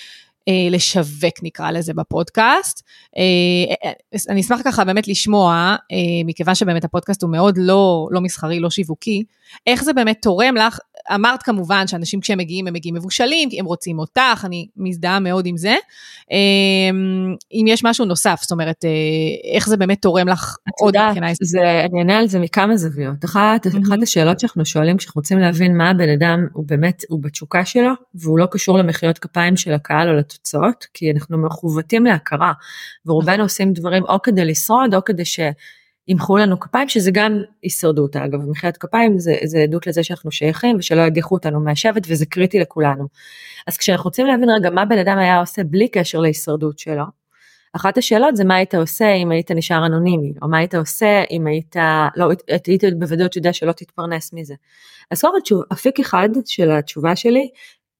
אה, לשווק נקרא לזה בפודקאסט. אני אשמח ככה באמת לשמוע, מכיוון שבאמת הפודקאסט הוא מאוד לא, לא מסחרי, לא שיווקי, איך זה באמת תורם לך אמרת כמובן שאנשים כשהם מגיעים, הם מגיעים מבושלים, כי הם רוצים אותך, אני מזדהה מאוד עם זה. אמ, אם יש משהו נוסף, זאת אומרת, אה, איך זה באמת תורם לך עוד מבחינה היסטורית? אני אענה על זה מכמה זוויות. אחת, mm-hmm. אחת השאלות שאנחנו שואלים כשאנחנו רוצים להבין מה הבן אדם הוא באמת, הוא בתשוקה שלו, והוא לא קשור למחיאות כפיים של הקהל או לתוצאות, כי אנחנו מכוותים להכרה, ורובנו עושים דברים או כדי לשרוד או כדי ש... ימחאו לנו כפיים שזה גם הישרדות אגב מחיית כפיים זה, זה עדות לזה שאנחנו שייכים ושלא ידיחו אותנו מהשבט וזה קריטי לכולנו. אז כשאנחנו רוצים להבין רגע מה בן אדם היה עושה בלי קשר להישרדות שלו. אחת השאלות זה מה היית עושה אם היית נשאר אנונימי או מה היית עושה אם היית לא היית בוודאות יודע שלא תתפרנס מזה. אז קודם כל אפיק אחד של התשובה שלי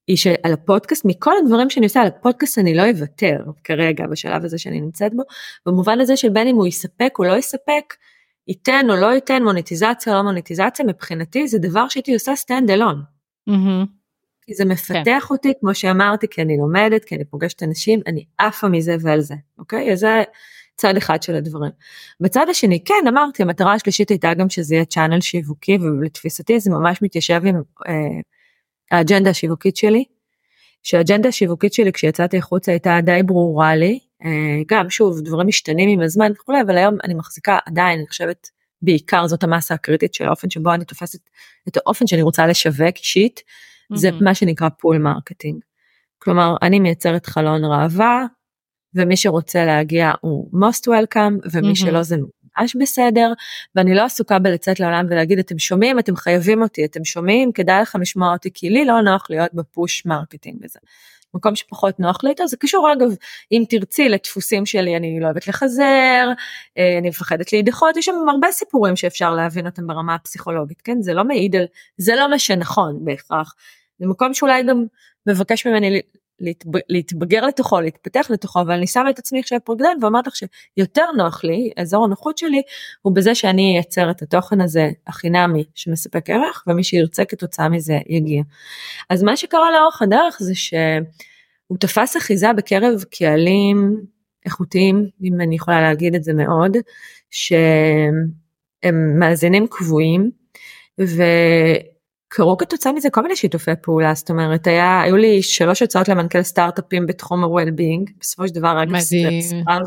היא שעל הפודקאסט מכל הדברים שאני עושה על הפודקאסט אני לא אוותר כרגע בשלב הזה שאני נמצאת בו במובן הזה של בין אם הוא יספק או לא יספק ייתן או לא ייתן מוניטיזציה או לא מוניטיזציה מבחינתי זה דבר שהייתי עושה stand alone. Mm-hmm. כי זה מפתח כן. אותי כמו שאמרתי כי אני לומדת כי אני פוגשת אנשים אני עפה מזה ועל זה אוקיי אז זה צד אחד של הדברים. בצד השני כן אמרתי המטרה השלישית הייתה גם שזה יהיה צ'אנל שיווקי ולתפיסתי זה ממש מתיישב עם. אה, האג'נדה השיווקית שלי, שהאג'נדה השיווקית שלי כשיצאתי החוצה הייתה די ברורה לי, אה, גם שוב דברים משתנים עם הזמן וכולי, אבל היום אני מחזיקה עדיין, אני חושבת בעיקר זאת המסה הקריטית של האופן שבו אני תופסת את האופן שאני רוצה לשווק אישית, mm-hmm. זה מה שנקרא pull marketing. כלומר אני מייצרת חלון ראווה ומי שרוצה להגיע הוא most welcome ומי mm-hmm. שלא זה ממש בסדר ואני לא עסוקה בלצאת לעולם ולהגיד אתם שומעים? אתם חייבים אותי אתם שומעים? כדאי לכם לשמוע אותי כי לי לא נוח להיות ב push marketing וזה. מקום שפחות נוח לי איתו זה קשור אגב אם תרצי לדפוסים שלי אני לא אוהבת לחזר אה, אני מפחדת להידחות יש שם הרבה סיפורים שאפשר להבין אותם ברמה הפסיכולוגית כן? זה לא מעיד על זה לא מה שנכון בהכרח. זה מקום שאולי גם מבקש ממני להתבגר לתוכו, להתפתח לתוכו, אבל אני שמה את עצמי עכשיו פרגלן ואומרת לך שיותר נוח לי, אזור הנוחות שלי, הוא בזה שאני אייצר את התוכן הזה החינמי שמספק ערך, ומי שירצה כתוצאה מזה יגיע. אז מה שקרה לאורך הדרך זה שהוא תפס אחיזה בקרב קהלים איכותיים, אם אני יכולה להגיד את זה מאוד, שהם מאזינים קבועים, ו... קרו כתוצאה מזה כל מיני שיתופי פעולה זאת אומרת היה היו לי שלוש הצעות למנכ"ל סטארט-אפים בתחום ה-well-being בסופו של דבר רק סירב,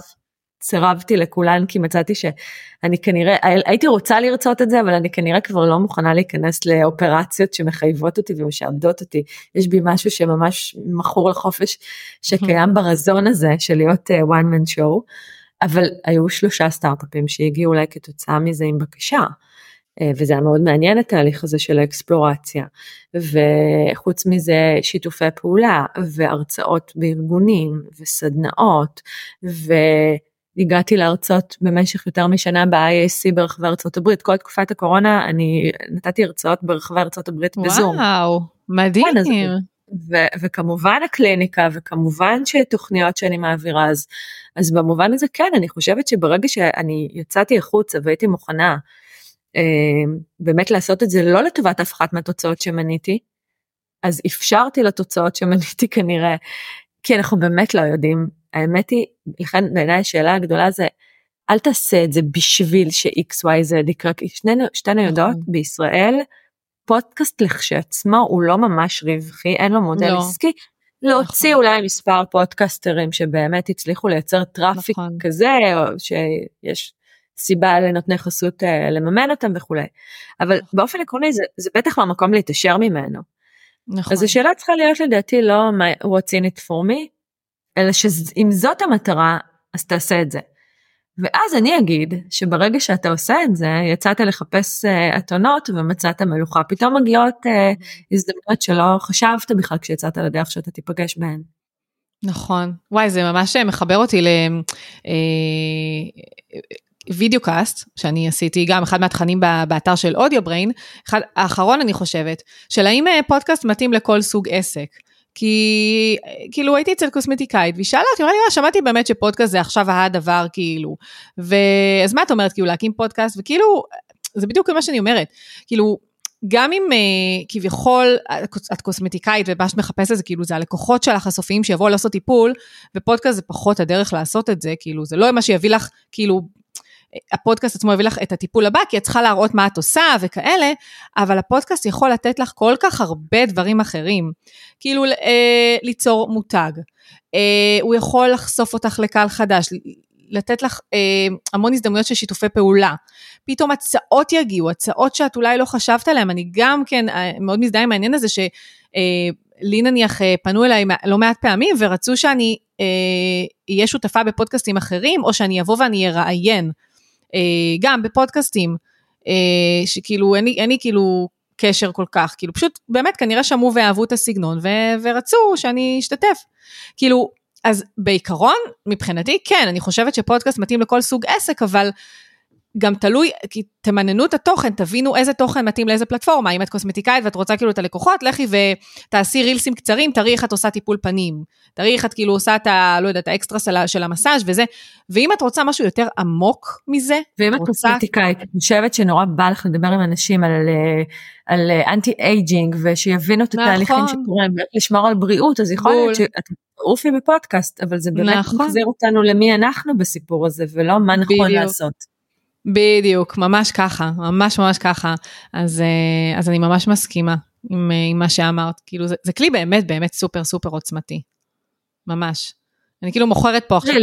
סירבתי לכולן כי מצאתי שאני כנראה הייתי רוצה לרצות את זה אבל אני כנראה כבר לא מוכנה להיכנס לאופרציות שמחייבות אותי ומשעבדות אותי. יש בי משהו שממש מכור לחופש שקיים ברזון הזה של להיות uh, one man show אבל היו שלושה סטארט-אפים שהגיעו אולי כתוצאה מזה עם בקשה. אה, וזה היה מאוד מעניין התהליך הזה של האקספלורציה וחוץ מזה שיתופי פעולה והרצאות בארגונים וסדנאות והגעתי להרצות במשך יותר משנה ב-IAC ברחבי ארצות הברית כל תקופת הקורונה אני נתתי הרצאות ברחבי ארצות הברית בזום. וואו מדהים. כן, ו- וכמובן הקליניקה וכמובן שתוכניות שאני מעבירה אז אז במובן הזה כן אני חושבת שברגע שאני יצאתי החוצה והייתי מוכנה באמת לעשות את זה לא לטובת אף אחת מהתוצאות שמניתי, אז אפשרתי לתוצאות שמניתי כנראה, כי אנחנו באמת לא יודעים. האמת היא, לכן בעיניי השאלה הגדולה זה, אל תעשה את זה בשביל ש-XYZ יקרה, כי שתינו יודעות נכון. בישראל, פודקאסט לכשעצמו הוא לא ממש רווחי, אין לו מודל לא. עסקי. להוציא נכון. אולי מספר פודקסטרים שבאמת הצליחו לייצר traffic נכון. כזה, או שיש סיבה לנותני חסות uh, לממן אותם וכולי. אבל באופן עקרוני זה, זה בטח לא מקום להתעשר ממנו. נכון. אז השאלה צריכה להיות לדעתי לא what's in it for me, אלא שאם זאת המטרה אז תעשה את זה. ואז אני אגיד שברגע שאתה עושה את זה, יצאת לחפש uh, אתונות ומצאת מלוכה, פתאום מגיעות uh, הזדמנויות שלא חשבת בכלל כשיצאת לדרך שאתה תיפגש בהן. נכון. וואי, זה ממש מחבר אותי ל... videocast שאני עשיתי גם אחד מהתכנים באתר של Audio Brain, אחד האחרון אני חושבת, של האם פודקאסט מתאים לכל סוג עסק. כי כאילו הייתי אצל קוסמטיקאית והיא שאלה אותי, אמרה לי, שמעתי באמת שפודקאסט זה עכשיו הדבר כאילו, ואז מה את אומרת כאילו להקים פודקאסט? וכאילו זה בדיוק מה שאני אומרת, כאילו גם אם uh, כביכול את קוסמטיקאית ומה שאת מחפשת זה כאילו זה הלקוחות שלך הסופיים שיבואו לעשות טיפול ופודקאסט זה פחות הדרך לעשות את זה כאילו זה לא מה שיביא לך כאילו הפודקאסט עצמו יביא לך את הטיפול הבא, כי את צריכה להראות מה את עושה וכאלה, אבל הפודקאסט יכול לתת לך כל כך הרבה דברים אחרים. כאילו אה, ליצור מותג, אה, הוא יכול לחשוף אותך לקהל חדש, לתת לך אה, המון הזדמנויות של שיתופי פעולה. פתאום הצעות יגיעו, הצעות שאת אולי לא חשבת עליהן, אני גם כן אה, מאוד מזדהה עם העניין הזה שלי אה, נניח אה, פנו אליי לא מעט פעמים ורצו שאני אהיה אה, שותפה בפודקאסטים אחרים, או שאני אבוא ואני אראיין. אה, גם בפודקאסטים, אה, שכאילו אין לי, אין לי כאילו קשר כל כך, כאילו פשוט באמת כנראה שמעו ואהבו את הסגנון ו- ורצו שאני אשתתף. כאילו, אז בעיקרון, מבחינתי כן, אני חושבת שפודקאסט מתאים לכל סוג עסק, אבל גם תלוי, כי תמננו את התוכן, תבינו איזה תוכן מתאים לאיזה פלטפורמה. אם את קוסמטיקאית ואת רוצה כאילו את הלקוחות, לכי ותעשי רילסים קצרים, תראי איך את עושה טיפול פנים. תראי איך את כאילו עושה את ה... לא יודעת, האקסטרה של, של המסאז' וזה. ואם את רוצה משהו יותר עמוק מזה, ואם את רוצה... קוסמטיקאית, אני חושבת שנורא בא לך לדבר עם אנשים על, על anti-aging, ושיבינו את נכון. התהליכים שקורים, ואיך לשמור על בריאות, אז יכול להיות שאת עופי בפודקאסט, אבל זה באמת נכון. מחזיר אותנו למי אנחנו בסיפור הזה, ולא מה נכון בדיוק. לעשות. בדיוק, ממש ככה, ממש ממש ככה. אז, אה, אז אני ממש מסכימה עם, אה, עם מה שאמרת. כאילו, זה, זה כלי באמת באמת סופר סופר עוצמתי. ממש. אני כאילו מוכרת פה עכשיו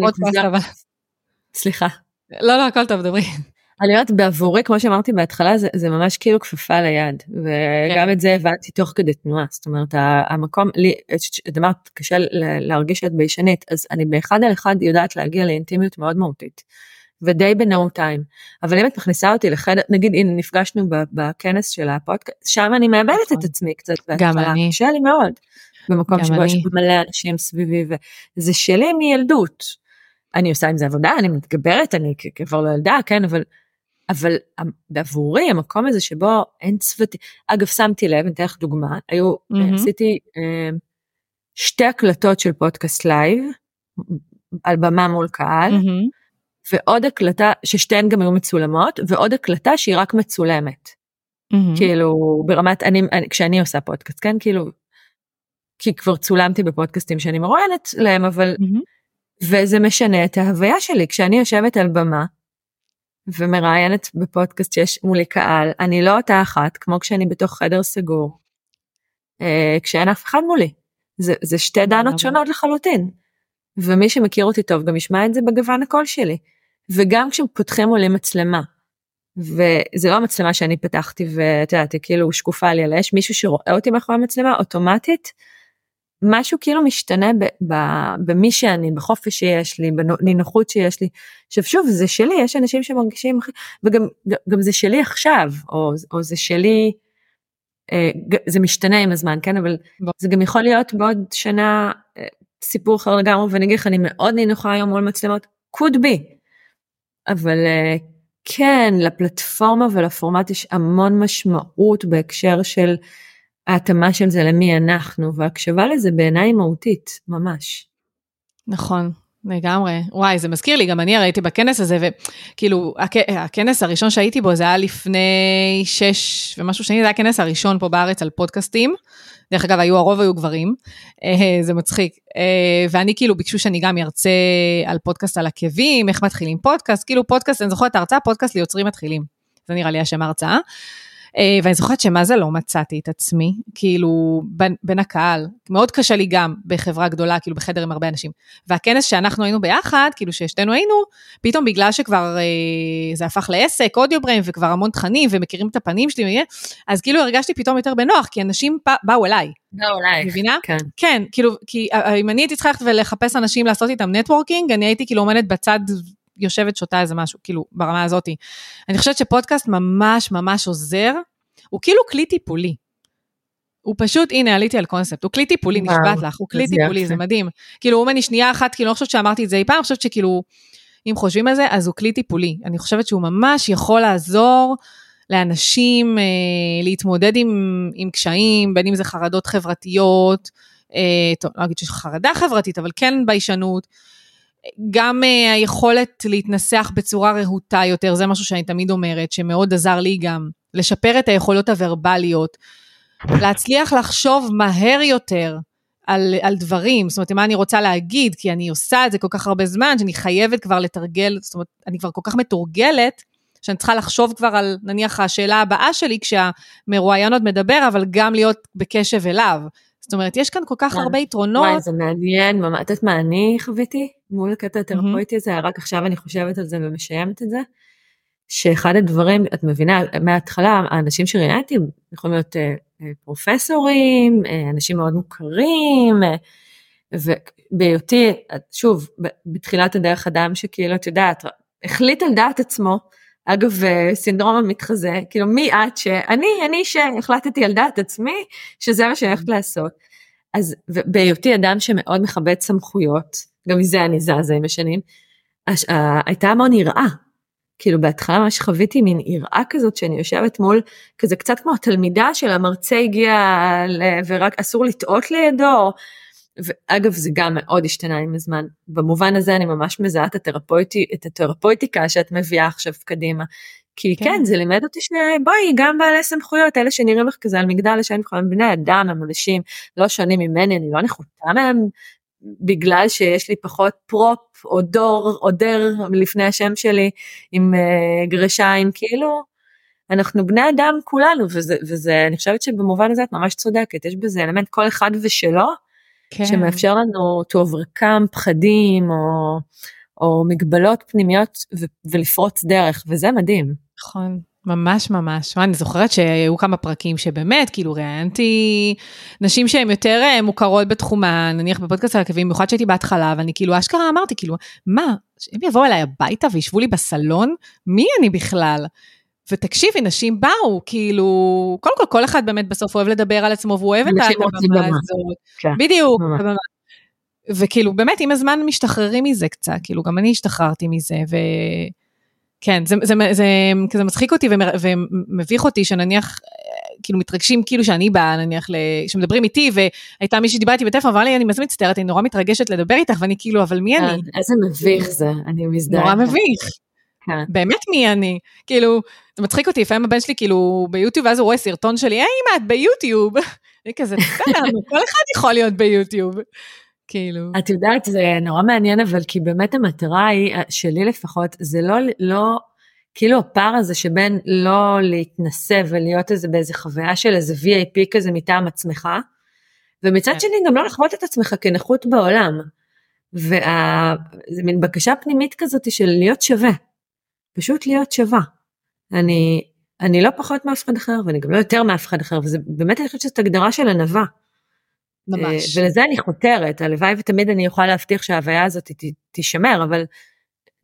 פודקאסט, אבל... סליחה. לא, לא, הכל טוב, דברי. אני אומרת, בעבורי, כמו שאמרתי בהתחלה, זה, זה ממש כאילו כפפה ליד, וגם כן. את זה הבנתי תוך כדי תנועה, זאת אומרת, המקום, לי, את אמרת, קשה להרגיש שאת ביישנית, אז אני באחד על אחד יודעת להגיע לאינטימיות מאוד מהותית. ודי בנו טיים. אבל אם את מכניסה אותי לחדר, נגיד הנה נפגשנו בכנס של הפודקאסט, שם אני מאבדת את נכון. עצמי קצת גם אני. קשה לי מאוד. במקום שבו יש מלא אנשים סביבי וזה שלי מילדות. אני עושה עם זה עבודה, אני מתגברת, אני כבר לא ילדה, כן, אבל, אבל בעבורי המקום הזה שבו אין צוותים, אגב שמתי לב, אני אתן לך דוגמה, היו, mm-hmm. עשיתי אה, שתי הקלטות של פודקאסט live, על במה מול קהל, mm-hmm. ועוד הקלטה, ששתיהן גם היו מצולמות, ועוד הקלטה שהיא רק מצולמת. Mm-hmm. כאילו, ברמת, אני, אני, כשאני עושה פודקאסט, כן? כאילו, כי כבר צולמתי בפודקאסטים שאני מרואיינת להם, אבל, mm-hmm. וזה משנה את ההוויה שלי. כשאני יושבת על במה, ומראיינת בפודקאסט שיש מולי קהל, אני לא אותה אחת, כמו כשאני בתוך חדר סגור, אה, כשאין אף אחד מולי. זה, זה שתי דנות שונות לחלוטין. ומי שמכיר אותי טוב גם ישמע את זה בגוון הקול שלי. וגם כשפותחים עולה מצלמה, וזה לא המצלמה שאני פתחתי ואת יודעת, היא כאילו שקופה לי, אלא יש מישהו שרואה אותי מאחורי המצלמה, אוטומטית, משהו כאילו משתנה ב, ב, במי שאני, בחופש שיש לי, בנינוחות שיש לי. עכשיו שוב, זה שלי, יש אנשים שמרגישים, וגם גם זה שלי עכשיו, או, או זה שלי, אה, זה משתנה עם הזמן, כן, אבל זה גם יכול להיות בעוד שנה סיפור אחר לגמרי, ואני אגיד לך, אני מאוד נינוחה היום מול מצלמות, could be. אבל אה, כן, לפלטפורמה ולפורמט יש המון משמעות בהקשר של ההתאמה של זה למי אנחנו, והקשבה לזה בעיניי מהותית, ממש. נכון, לגמרי. וואי, זה מזכיר לי, גם אני הרי הייתי בכנס הזה, וכאילו, הכ... הכנס הראשון שהייתי בו זה היה לפני שש ומשהו שני, זה היה הכנס הראשון פה בארץ על פודקאסטים. דרך אגב, היו, הרוב היו גברים, אה, זה מצחיק. אה, ואני כאילו, ביקשו שאני גם ארצה על פודקאסט על עקבים, איך מתחילים פודקאסט, כאילו פודקאסט, אני זוכרת את ההרצאה, פודקאסט ליוצרים מתחילים. זה נראה לי השם ההרצאה. אה, ואני זוכרת שמה זה לא מצאתי את עצמי, כאילו, בין, בין הקהל. מאוד קשה לי גם בחברה גדולה, כאילו בחדר עם הרבה אנשים. והכנס שאנחנו היינו ביחד, כאילו ששתינו היינו, פתאום בגלל שכבר אה, זה הפך לעסק, אודיו בריים, וכבר המון תכנים, ומכירים את הפנים שלי, אז כאילו הרגשתי פתאום יותר בנוח, כי אנשים פ, באו אליי. באו אליי. מבינה? כן. כן, כאילו, כי אה, אם אני הייתי צריכה ללכת ולחפש אנשים לעשות איתם נטוורקינג, אני הייתי כאילו עומדת בצד יושבת שותה איזה משהו, כאילו, ברמה הזאתי. אני חושבת שפודקאסט ממש ממש עוזר, הוא כאילו כלי טיפולי. הוא פשוט, הנה, עליתי על קונספט, הוא כלי טיפולי, נשבעת לך, הוא כלי טיפולי, זה מדהים. כאילו, אם אני שנייה אחת, כאילו, לא חושבת שאמרתי את זה אי פעם, אני חושבת שכאילו, אם חושבים על זה, אז הוא כלי טיפולי. אני חושבת שהוא ממש יכול לעזור לאנשים אה, להתמודד עם, עם קשיים, בין אם זה חרדות חברתיות, אה, טוב, לא אגיד שיש חרדה חברתית, אבל כן ביישנות. גם אה, היכולת להתנסח בצורה רהוטה יותר, זה משהו שאני תמיד אומרת, שמאוד עזר לי גם, לשפר את היכולות הוורבליות, להצליח לחשוב מהר יותר על, על דברים, זאת אומרת, מה אני רוצה להגיד, כי אני עושה את זה כל כך הרבה זמן, שאני חייבת כבר לתרגל, זאת אומרת, אני כבר כל כך מתורגלת, שאני צריכה לחשוב כבר על, נניח, השאלה הבאה שלי כשהמרואיין עוד מדבר, אבל גם להיות בקשב אליו. זאת אומרת, יש כאן כל כך. הרבה יתרונות. וואי, זה מעניין, את יודעת מה אני חוויתי מול הקטע התרפויטי הזה, רק עכשיו אני חושבת על זה ומשיימת את זה, שאחד הדברים, את מבינה, מההתחלה, האנשים שראיינתי יכולים להיות אה, אה, פרופסורים, אה, אנשים מאוד מוכרים, ובהיותי, שוב, בתחילת הדרך אדם שכאילו, את יודעת, החליט על דעת עצמו, אגב, סינדרום המתחזה, כאילו מי את שאני, אני שהחלטתי על דעת עצמי שזה מה שאני הולכת לעשות. אז בהיותי אדם שמאוד מכבד סמכויות, גם מזה אני זזה עם השנים, הייתה המון יראה. כאילו בהתחלה ממש חוויתי מין יראה כזאת שאני יושבת מול כזה קצת כמו התלמידה של המרצה הגיע ורק אסור לטעות לידו. ואגב זה גם מאוד השתנה עם הזמן במובן הזה אני ממש מזהה את התרפויטי את התרפויטיקה שאת מביאה עכשיו קדימה. כי כן. כן זה לימד אותי שבואי גם בעלי סמכויות אלה שנראים לך כזה על מגדל לשם הם בני אדם הם אנשים לא שונים ממני אני לא נחותה מהם בגלל שיש לי פחות פרופ או דור או דר לפני השם שלי עם uh, גרשיים כאילו אנחנו בני אדם כולנו וזה וזה אני חושבת שבמובן הזה את ממש צודקת יש בזה אלמנט כל אחד ושלו כן. שמאפשר לנו to overcome פחדים או, או מגבלות פנימיות ו- ולפרוץ דרך וזה מדהים. נכון. ממש ממש. אני זוכרת שהיו כמה פרקים שבאמת, כאילו ראיינתי נשים שהן יותר אה, מוכרות בתחומן, נניח בפודקאסט העקבים, במיוחד שהייתי בהתחלה, ואני כאילו אשכרה אמרתי, כאילו, מה, הם יבואו אליי הביתה וישבו לי בסלון? מי אני בכלל? ותקשיבי, נשים באו, כאילו, קודם כל, כל אחד באמת בסוף אוהב לדבר על עצמו, והוא אוהב את הבמה הזאת. כן, בדיוק, במה. וכאילו, באמת, עם הזמן משתחררים מזה קצת, כאילו, גם אני השתחררתי מזה, ו... כן, זה, זה, זה, זה כזה מצחיק אותי ומביך אותי שנניח, כאילו מתרגשים כאילו שאני באה נניח, שמדברים איתי והייתה מישהי שדיברה איתי בטלפון, אמרה לי אני מזמין מצטערת, אני נורא מתרגשת לדבר איתך ואני כאילו, אבל מי אני? איזה מביך זה, אני מזדהה. נורא מביך. כן. באמת מי אני? כאילו, זה מצחיק אותי, לפעמים הבן שלי כאילו ביוטיוב, ואז הוא רואה סרטון שלי, היי אמא, את ביוטיוב. אני כזה, בסדר, כל אחד יכול להיות ביוטיוב. כאילו. את יודעת, זה נורא מעניין, אבל כי באמת המטרה היא, שלי לפחות, זה לא, לא, כאילו הפער הזה שבין לא להתנסה ולהיות איזה באיזה חוויה של איזה VIP כזה מטעם עצמך, ומצד כן. שני גם לא לחוות את עצמך כנכות בעולם. וזה מין בקשה פנימית כזאת של להיות שווה. פשוט להיות שווה. אני, אני לא פחות מאף אחד אחר ואני גם לא יותר מאף אחד אחר וזה באמת אני חושבת שזאת הגדרה של ענווה. ממש. אה, ולזה אני חותרת, הלוואי ותמיד אני אוכל להבטיח שההוויה הזאת תישמר, אבל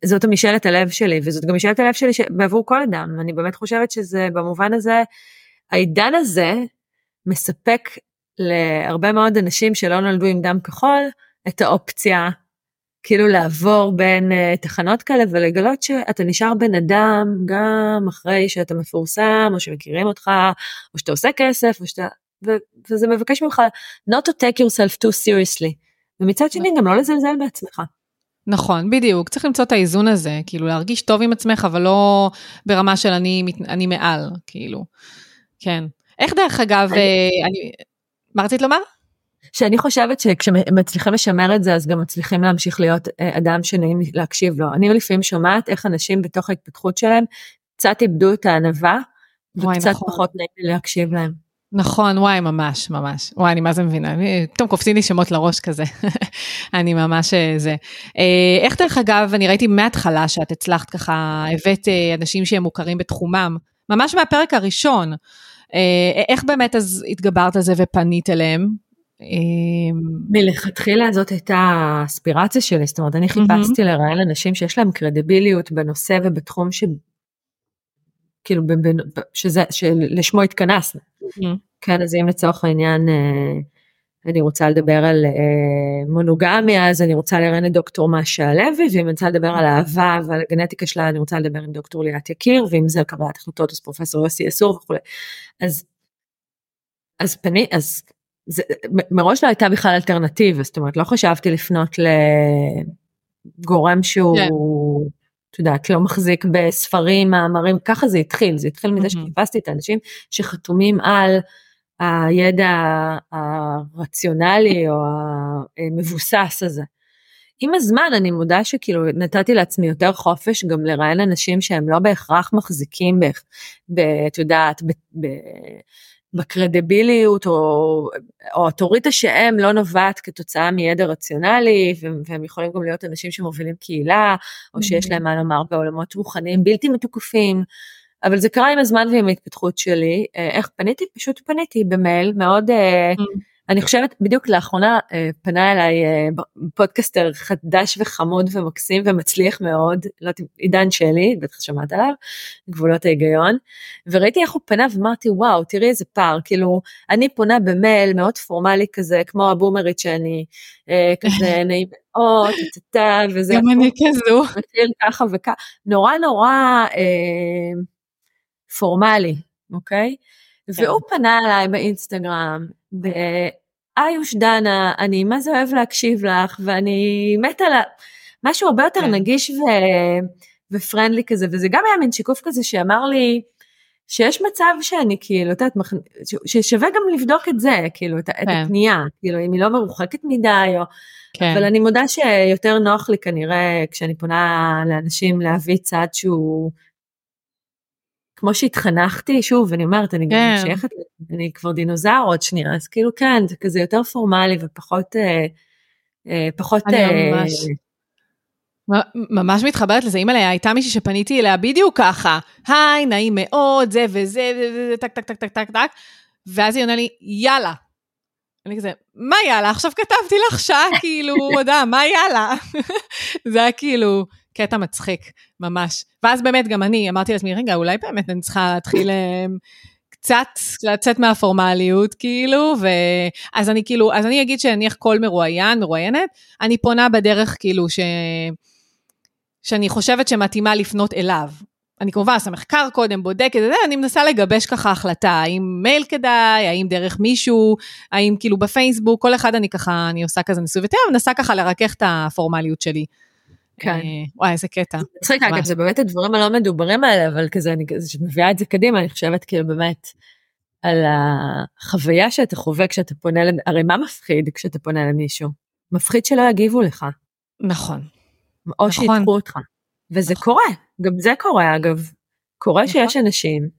זאת המשאלת הלב שלי, וזאת גם משאלת הלב שלי בעבור כל אדם. אני באמת חושבת שזה במובן הזה, העידן הזה מספק להרבה מאוד אנשים שלא נולדו עם דם כחול, את האופציה כאילו לעבור בין uh, תחנות כאלה ולגלות שאתה נשאר בן אדם גם אחרי שאתה מפורסם או שמכירים אותך או שאתה עושה כסף או שאתה ו- וזה מבקש ממך not to take yourself too seriously ומצד שני גם לא לזלזל בעצמך. נכון, בדיוק, צריך למצוא את האיזון הזה, כאילו להרגיש טוב עם עצמך, אבל לא ברמה של אני, אני מעל, כאילו, כן. איך דרך אגב, אני... אה, אני... מה רצית לומר? שאני חושבת שכשמצליחים לשמר את זה אז גם מצליחים להמשיך להיות אה, אדם שנעים להקשיב לו. אני לפעמים שומעת איך אנשים בתוך ההתפתחות שלהם קצת איבדו את הענווה וקצת נכון. פחות נעים להקשיב להם. נכון, וואי, ממש, ממש. וואי, אני מה זה מבינה. פתאום קופצים לי שמות לראש כזה. אני ממש אה, זה. אה, איך דרך אגב, אני ראיתי מההתחלה שאת הצלחת ככה, הבאת אנשים שהם מוכרים בתחומם, ממש מהפרק הראשון. איך באמת אז התגברת על זה ופנית אליהם? מלכתחילה זאת הייתה האספירציה שלי, זאת אומרת, אני חיפשתי לראיין אנשים שיש להם קרדיביליות בנושא ובתחום כאילו, שזה, שלשמו התכנסנו. כן, אז אם לצורך העניין אה, אני רוצה לדבר על אה, מונוגמיה, אז אני רוצה לראיין את דוקטור משה לוי, ואם אני רוצה לדבר על אהבה ועל הגנטיקה שלה, אני רוצה לדבר עם דוקטור ליאת יקיר, ואם זה על קבלת החלטות, אז פרופסור יוסי אסור וכולי. אז, אז פני, אז זה, מראש לא הייתה בכלל אלטרנטיבה, זאת אומרת, לא חשבתי לפנות לגורם שהוא, כן. את יודעת, לא מחזיק בספרים, מאמרים, ככה זה התחיל, זה התחיל מזה שחיפשתי את האנשים שחתומים על הידע הרציונלי או המבוסס הזה. עם הזמן אני מודה שכאילו נתתי לעצמי יותר חופש גם לראיין אנשים שהם לא בהכרח מחזיקים, את יודעת, בקרדיביליות או, או אוטוריטה שהם לא נובעת כתוצאה מידע רציונלי והם יכולים גם להיות אנשים שמובילים קהילה או שיש להם מה לומר בעולמות רוחניים בלתי מתוקפים. אבל זה קרה עם הזמן ועם ההתפתחות שלי. אה, איך פניתי? פשוט פניתי במייל מאוד אה, אני חושבת בדיוק לאחרונה אה, פנה אליי אה, פודקאסטר חדש וחמוד ומקסים ומצליח מאוד, לא עידן שלי, בטח שמעת עליו, גבולות ההיגיון, וראיתי איך הוא פנה ואמרתי וואו תראי איזה פער, כאילו אני פונה במייל מאוד פורמלי כזה כמו הבומרית שאני אה, כזה נעים מאוד, טטטה וזה, גם אני כזו, מתחיל ככה וככה, נורא נורא פורמלי, אוקיי? כן. והוא פנה אליי באינסטגרם, איוש דנה, אני מה זה אוהב להקשיב לך, ואני מתה לה, משהו הרבה יותר כן. נגיש ו... ופרנדלי כזה, וזה גם היה מין שיקוף כזה שאמר לי, שיש מצב שאני כאילו, את יודעת, ששווה גם לבדוק את זה, כאילו, את, כן. את הפנייה, כאילו, אם היא לא מרוחקת מדי, או... כן. אבל אני מודה שיותר נוח לי כנראה, כשאני פונה לאנשים להביא צד שהוא כמו שהתחנכתי, שוב, אני אומרת, אני כן. גם שייכת, אני כבר דינוזאור עוד שנייה, אז כאילו כן, זה כזה יותר פורמלי ופחות, אה, אה, פחות... אה, ממש... ממש מתחברת לזה, אימא'לה, הייתה מישהי שפניתי אליה בדיוק ככה, היי, נעים מאוד, זה וזה, וזה, טק, טק, טק, טק, טק, טק, ואז היא עונה לי, יאללה. אני כזה, מה יאללה? עכשיו כתבתי לך שעה, כאילו, הודעה, מה יאללה? זה היה כאילו, קטע מצחיק, ממש. ואז באמת גם אני אמרתי לעצמי, רגע, אולי באמת אני צריכה להתחיל אמ, קצת לצאת מהפורמליות, כאילו, ואז אני כאילו, אז אני אגיד שנניח כל מרואיין, מרואיינת, אני פונה בדרך כאילו ש... שאני חושבת שמתאימה לפנות אליו. אני כמובן עושה מחקר קודם, בודקת אני מנסה לגבש ככה החלטה, האם מייל כדאי, האם דרך מישהו, האם כאילו בפייסבוק, כל אחד אני ככה, אני עושה כזה ניסוי וטבע, מנסה ככה לרכך את הפורמליות שלי. כן. אה, וואי, איזה קטע. מצחיק, אגב, זה באמת הדברים הלא מדוברים האלה, אבל כזה, אני כזה, מביאה את זה קדימה, אני חושבת כאילו באמת על החוויה שאתה חווה כשאתה פונה, הרי מה מפחיד כשאתה פונה למישהו? מפחיד שלא יגיבו לך. נכון. או נכון. שידחו אותך. וזה נכון. קורה, גם זה קורה אגב. קורה נכון. שיש אנשים,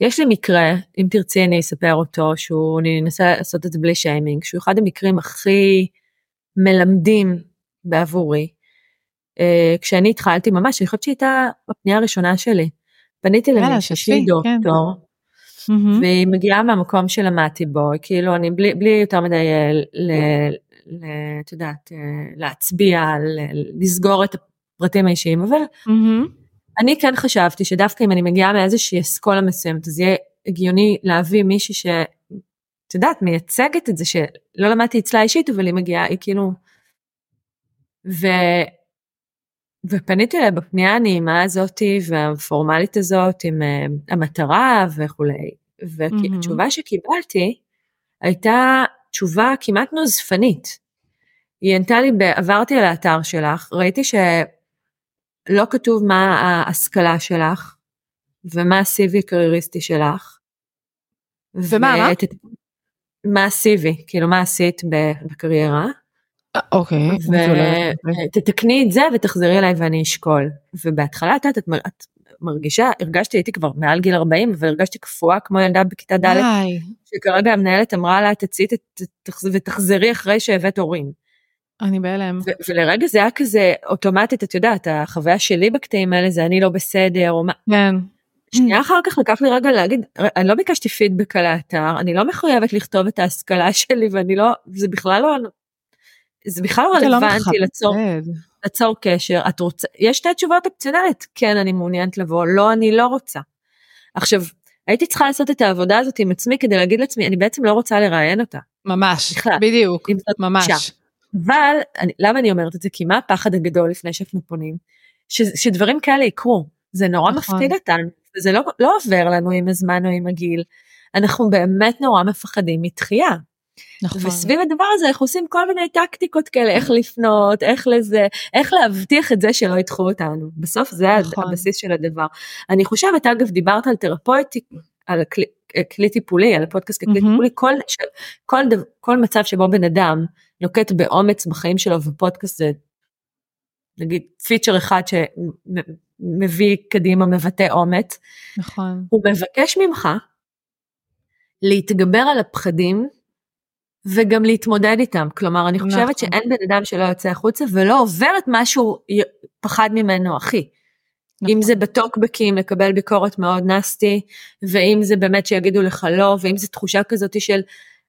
יש לי מקרה, אם תרצי אני אספר אותו, שהוא, אני אנסה לעשות את זה בלי שיימינג, שהוא אחד המקרים הכי מלמדים בעבורי. אה, כשאני התחלתי ממש, אני חושבת שהייתה הפנייה הראשונה שלי. פניתי למישהי כן. דוקטור, כן. והיא מגיעה מהמקום שלמדתי בו, כאילו אני בלי, בלי יותר מדי, אה, את יודעת, אה, להצביע, לסגור את הפרטים האישיים, אבל. אני כן חשבתי שדווקא אם אני מגיעה מאיזושהי אסכולה מסוימת, אז יהיה הגיוני להביא מישהי ש... את יודעת, מייצגת את זה, שלא למדתי אצלה אישית, אבל היא מגיעה, היא כאילו... ו... ופניתי אליה בפנייה הנעימה הזאתי והפורמלית הזאת עם uh, המטרה וכולי, והתשובה mm-hmm. שקיבלתי הייתה תשובה כמעט נוזפנית. היא ענתה לי, עברתי על האתר שלך, ראיתי שלא כתוב מה ההשכלה שלך ומה ה-CV הקרייריסטי שלך. ומה, מה? מה ה-CV, כאילו מה עשית בקריירה. אוקיי. ותתקני את זה ותחזרי אליי ואני אשקול. ובהתחלה את יודעת, את מרגישה, הרגשתי, הייתי כבר מעל גיל 40, והרגשתי קפואה כמו ילדה בכיתה ד', שכרגע המנהלת אמרה לה, תצאי ותחזרי אחרי שהבאת הורים. אני בהלם. ולרגע זה היה כזה אוטומטית, את יודעת, החוויה שלי בקטעים האלה זה אני לא בסדר, או מה. כן. שנייה אחר כך לקח לי רגע להגיד, אני לא ביקשתי פידבק על האתר, אני לא מחויבת לכתוב את ההשכלה שלי ואני לא, זה בכלל לא, זה בכלל לא, לא רלוונטי לצור, לצור קשר. את רוצה, יש שתי תשובות אופציונלית, כן אני מעוניינת לבוא, לא אני לא רוצה. עכשיו, הייתי צריכה לעשות את העבודה הזאת עם עצמי כדי להגיד לעצמי, אני בעצם לא רוצה לראיין אותה. ממש, בכלל, בדיוק, ממש. שם. אבל, אני, למה אני אומרת את זה? כי מה הפחד הגדול לפני שאנחנו פונים? ש, שדברים כאלה יקרו. זה נורא נכון. מפחיד אותנו, זה לא, לא עובר לנו עם הזמן או עם הגיל. אנחנו באמת נורא מפחדים מתחייה. נכון. וסביב הדבר הזה אנחנו עושים כל מיני טקטיקות כאלה, איך לפנות, איך לזה, איך להבטיח את זה שלא ידחו אותנו. בסוף זה נכון. הבסיס של הדבר. אני חושבת, אגב, דיברת על תרפויטי, על כלי, כלי טיפולי, על הפודקאסט ככלי mm-hmm. טיפולי, כל, כל, כל, כל מצב שבו בן אדם נוקט באומץ בחיים שלו, ופודקאסט זה נגיד פיצ'ר אחד שמביא קדימה מבטא אומץ. נכון. הוא מבקש ממך להתגבר על הפחדים וגם להתמודד איתם. כלומר, אני חושבת נכון. שאין בן אדם שלא יוצא החוצה ולא עובר את מה שהוא פחד ממנו הכי. נכון. אם זה בטוקבקים לקבל ביקורת מאוד נסטי, ואם זה באמת שיגידו לך לא, ואם זה תחושה כזאת של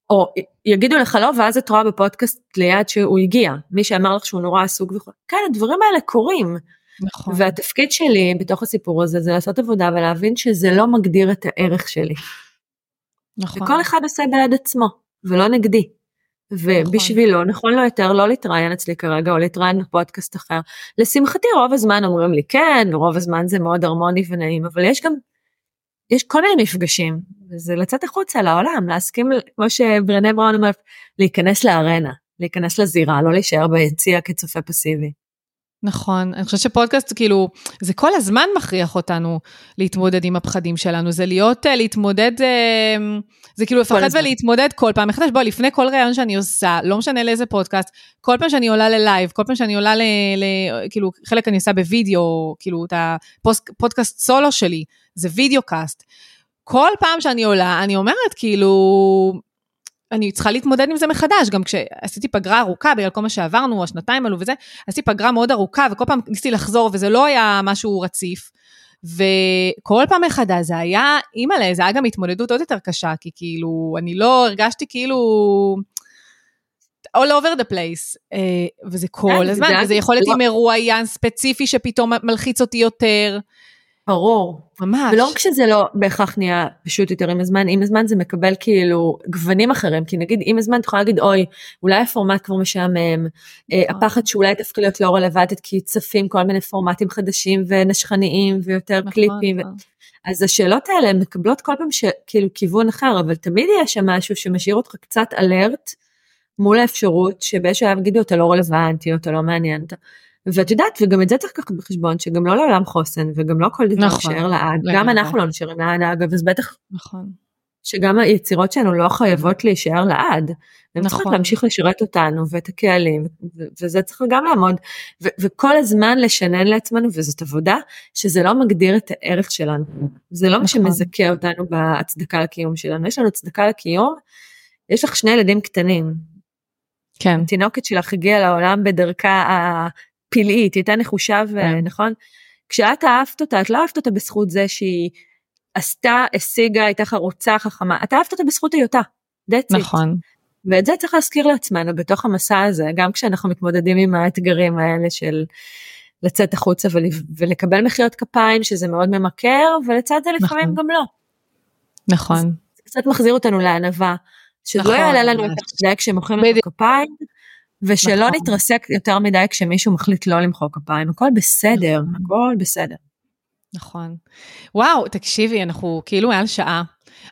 או יגידו לך לא ואז את רואה בפודקאסט ליד שהוא הגיע מי שאמר לך שהוא נורא עסוק וכו' כן הדברים האלה קורים. נכון. והתפקיד שלי בתוך הסיפור הזה זה לעשות עבודה ולהבין שזה לא מגדיר את הערך שלי. נכון. וכל אחד עושה בעד עצמו ולא נגדי. ובשבילו נכון. נכון לו יותר לא להתראיין אצלי כרגע או להתראיין בפודקאסט אחר. לשמחתי רוב הזמן אומרים לי כן רוב הזמן זה מאוד הרמוני ונעים אבל יש גם יש כל מיני מפגשים, וזה לצאת החוצה לעולם, להסכים, כמו שברנה בראון אומר, להיכנס לארנה, להיכנס לזירה, לא להישאר ביציע כצופה פסיבי. נכון, אני חושבת שפודקאסט כאילו, זה כל הזמן מכריח אותנו להתמודד עם הפחדים שלנו, זה להיות, אה, להתמודד, אה, זה כאילו לפחד ולהתמודד כל פעם מחדש, בוא, לפני כל ראיון שאני עושה, לא משנה לאיזה פודקאסט, כל פעם שאני עולה ל live, כל פעם שאני עולה ל... ל כאילו, חלק אני עושה בווידאו, כאילו, את הפודקאסט סולו שלי, זה וידאוקאסט. כל פעם שאני עולה, אני אומרת, כאילו, אני צריכה להתמודד עם זה מחדש, גם כשעשיתי פגרה ארוכה בגלל כל מה שעברנו, השנתיים האלו וזה, עשיתי פגרה מאוד ארוכה, וכל פעם ניסיתי לחזור, וזה לא היה משהו רציף. וכל פעם מחדש זה היה, אימא'לה, זה היה גם התמודדות עוד יותר קשה, כי כאילו, אני לא הרגשתי כאילו... all over the place, uh, וזה כל כן, הזמן, וזה יכול להיות עם מרואיין ספציפי שפתאום מלחיץ אותי יותר. ברור. ממש. ולא רק שזה לא בהכרח נהיה פשוט יותר עם הזמן, עם הזמן זה מקבל כאילו גוונים אחרים, כי נגיד עם הזמן את יכולה להגיד אוי, אולי הפורמט כבר משעמם, אה, נכון. הפחד שאולי תפקיד להיות לא רלוונטית כי צפים כל מיני פורמטים חדשים ונשכניים ויותר נכון, קליפים. נכון. אז השאלות האלה מקבלות כל פעם כאילו כיוון אחר, אבל תמיד יש שם משהו שמשאיר אותך קצת אלרט מול האפשרות שבאיזשהו שלב יגידו אתה לא רלוונטי אתה לא מעניין. אתה... ואת יודעת וגם את זה צריך לקחת בחשבון שגם לא לעולם חוסן וגם לא כל דבר נכון, נשאר לעד גם אנחנו לא נשארים לעד אגב אז בטח נכון. שגם היצירות שלנו לא חייבות להישאר לעד. הן נכון. צריכות להמשיך לשרת אותנו ואת הקהלים וזה צריך גם לעמוד ו- וכל הזמן לשנן לעצמנו וזאת עבודה שזה לא מגדיר את הערך שלנו זה לא מה נכון. שמזכה אותנו בהצדקה לקיום שלנו יש לנו הצדקה לקיום יש לך שני ילדים קטנים. כן. תינוקת שלך הגיעה לעולם בדרכה פלאית, היא הייתה נחושה ונכון? כן. כשאת אהבת אותה, את לא אהבת אותה בזכות זה שהיא עשתה, השיגה, הייתה חרוצה, חכמה, את אהבת אותה בזכות היותה. That's נכון. It. ואת זה צריך להזכיר לעצמנו בתוך המסע הזה, גם כשאנחנו מתמודדים עם האתגרים האלה של לצאת החוצה ול, ולקבל מחיאות כפיים, שזה מאוד ממכר, ולצד זה לפעמים נכון. גם לא. נכון. זה קצת מחזיר אותנו לענווה, שזה לא נכון, לא יעלה לנו את זה כשמוחאים לנו כפיים, ושלא נכון. נתרסק יותר מדי כשמישהו מחליט לא למחוא כפיים, הכל בסדר, נכון. הכל בסדר. נכון. וואו, תקשיבי, אנחנו כאילו מעל שעה.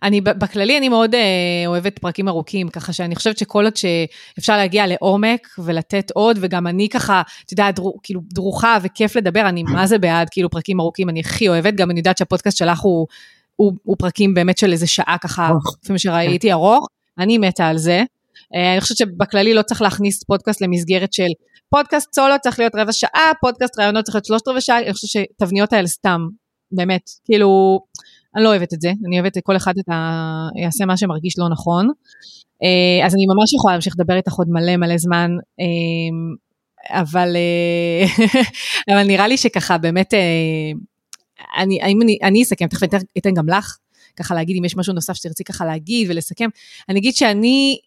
אני, בכללי אני מאוד אה, אוהבת פרקים ארוכים, ככה שאני חושבת שכל עוד שאפשר להגיע לעומק ולתת עוד, וגם אני ככה, את יודעת, דרו, כאילו דרוכה וכיף לדבר, אני מה זה בעד כאילו פרקים ארוכים, אני הכי אוהבת, גם אני יודעת שהפודקאסט שלך הוא, הוא, הוא פרקים באמת של איזה שעה ככה, לפעמים שראיתי ארוך, אני מתה על זה. אה, אני חושבת שבכללי לא צריך להכניס פודקאסט למסגרת של פודקאסט סולו צריך להיות רבע שעה, פודקאסט רעיונות צריך להיות שלושת רבע שעה, אני חושבת שתבניות האלה סתם, באמת, כאילו, אני לא אוהבת את זה, אני אוהבת כל אחד את ה... יעשה מה שמרגיש לא נכון. אה, אז אני ממש יכולה להמשיך לדבר איתך עוד מלא מלא זמן, אה, אבל, אבל נראה לי שככה באמת אני, אני, אני אסכם, תכף אתן גם לך, ככה להגיד אם יש משהו נוסף שתרצי ככה להגיד ולסכם. אני אגיד שאני,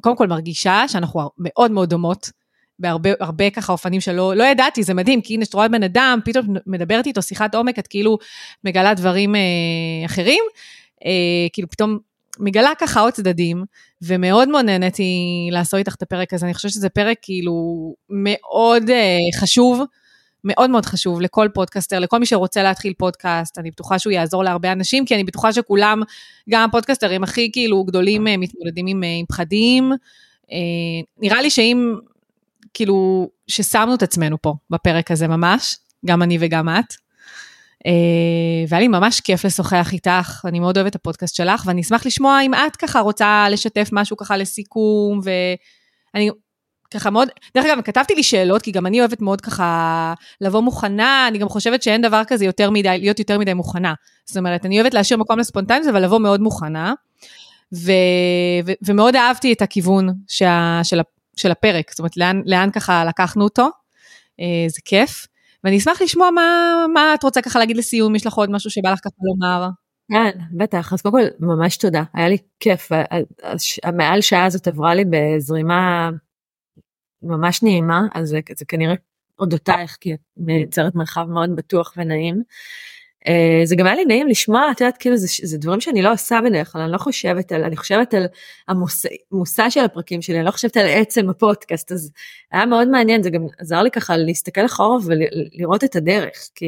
קודם כל מרגישה שאנחנו מאוד מאוד דומות. בהרבה הרבה ככה אופנים שלא לא ידעתי, זה מדהים, כי הנה, שאת רואה בן אדם, פתאום מדברת איתו שיחת עומק, את כאילו מגלה דברים אה, אחרים, אה, כאילו פתאום מגלה ככה עוד צדדים, ומאוד מאוד נהניתי לעשות איתך את הפרק הזה, אני חושבת שזה פרק כאילו מאוד אה, חשוב. מאוד מאוד חשוב לכל פודקאסטר, לכל מי שרוצה להתחיל פודקאסט, אני בטוחה שהוא יעזור להרבה אנשים, כי אני בטוחה שכולם, גם הפודקאסטרים הכי כאילו גדולים, אה, מתמודדים עם, אה, עם פחדים. אה, נראה לי שאם, כאילו, ששמנו את עצמנו פה בפרק הזה ממש, גם אני וגם את. והיה לי ממש כיף לשוחח איתך, אני מאוד אוהבת את הפודקאסט שלך, ואני אשמח לשמוע אם את ככה רוצה לשתף משהו ככה לסיכום, ואני ככה מאוד, דרך אגב, כתבתי לי שאלות, כי גם אני אוהבת מאוד ככה לבוא מוכנה, אני גם חושבת שאין דבר כזה יותר מדי, להיות יותר מדי מוכנה. זאת אומרת, אני אוהבת להשאיר מקום לספונטניות, אבל לבוא מאוד מוכנה. ו, ו, ומאוד אהבתי את הכיוון שה, של, של הפרק, זאת אומרת, לאן, לאן ככה לקחנו אותו, אה, זה כיף. ואני אשמח לשמוע מה, מה את רוצה ככה להגיד לסיום, יש לך עוד משהו שבא לך ככה לומר. כן, בטח, אז קודם כל ממש תודה, היה לי כיף, המעל שעה הזאת עברה לי בזרימה ממש נעימה, אז זה, זה כנראה אודותייך, כי את מייצרת מרחב מאוד בטוח ונעים. Uh, זה גם היה לי נעים לשמוע, את יודעת, כאילו זה, זה דברים שאני לא עושה בדרך כלל, אני לא חושבת על, אני חושבת על המושא של הפרקים שלי, אני לא חושבת על עצם הפודקאסט, אז היה מאוד מעניין, זה גם עזר לי ככה להסתכל אחורה ולראות את הדרך, כי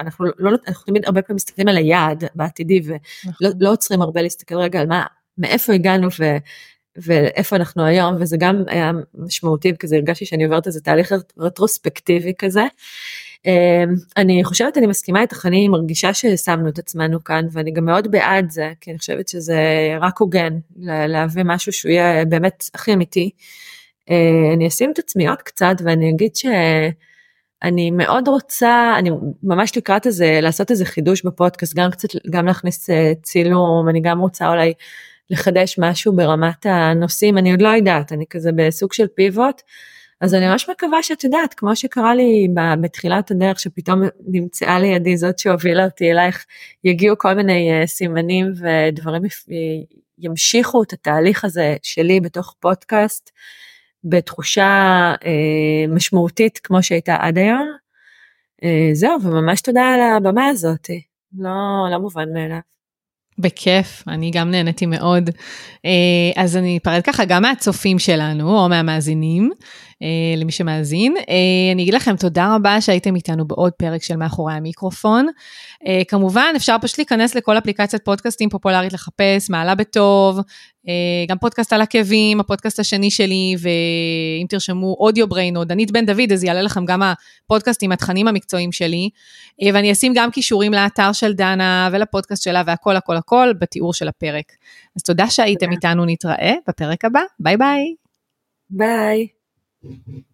אנחנו, לא, אנחנו תמיד הרבה פעמים מסתכלים על היעד בעתידי, ולא נכון. לא עוצרים הרבה להסתכל רגע על מה, מאיפה הגענו ו, ואיפה אנחנו היום, וזה גם היה משמעותי, כי הרגשתי שאני עוברת איזה תהליך רטרוספקטיבי כזה. אמ, אני חושבת, אני מסכימה איתך, אני מרגישה ששמנו את עצמנו כאן, ואני גם מאוד בעד זה, כי אני חושבת שזה רק הוגן, להביא משהו שהוא יהיה באמת הכי אמיתי. אה, אני אשים את עצמי עוד קצת, ואני אגיד ש... אני מאוד רוצה, אני ממש לקראת איזה, לעשות איזה חידוש בפודקאסט, גם קצת, גם להכניס אה, צילום, אני גם רוצה אולי לחדש משהו ברמת הנושאים, אני עוד לא יודעת, אני כזה בסוג של פיבוט, אז אני ממש מקווה שאת יודעת, כמו שקרה לי בתחילת הדרך, שפתאום נמצאה לידי זאת שהובילה אותי אלייך, יגיעו כל מיני uh, סימנים ודברים ימשיכו את התהליך הזה שלי בתוך פודקאסט, בתחושה uh, משמעותית כמו שהייתה עד היום. Uh, זהו, וממש תודה על הבמה הזאת, לא, לא מובן מאליו. בכיף, אני גם נהניתי מאוד. אה, אז אני אפרד ככה גם מהצופים שלנו, או מהמאזינים, למי שמאזין. אה, אני אגיד לכם תודה רבה שהייתם איתנו בעוד פרק של מאחורי המיקרופון. כמובן, אפשר פשוט להיכנס לכל אפליקציית פודקאסטים פופולרית לחפש, מעלה בטוב, גם פודקאסט על עקבים, הפודקאסט השני שלי, ואם תרשמו Audio Brain או דנית בן דוד, אז יעלה לכם גם הפודקאסט עם התכנים המקצועיים שלי. ואני אשים גם קישורים לאתר של דנה ולפודקאסט שלה והכל הכל הכל בתיאור של הפרק. אז תודה שהייתם איתנו, נתראה בפרק הבא, ביי ביי. ביי. Mm-hmm.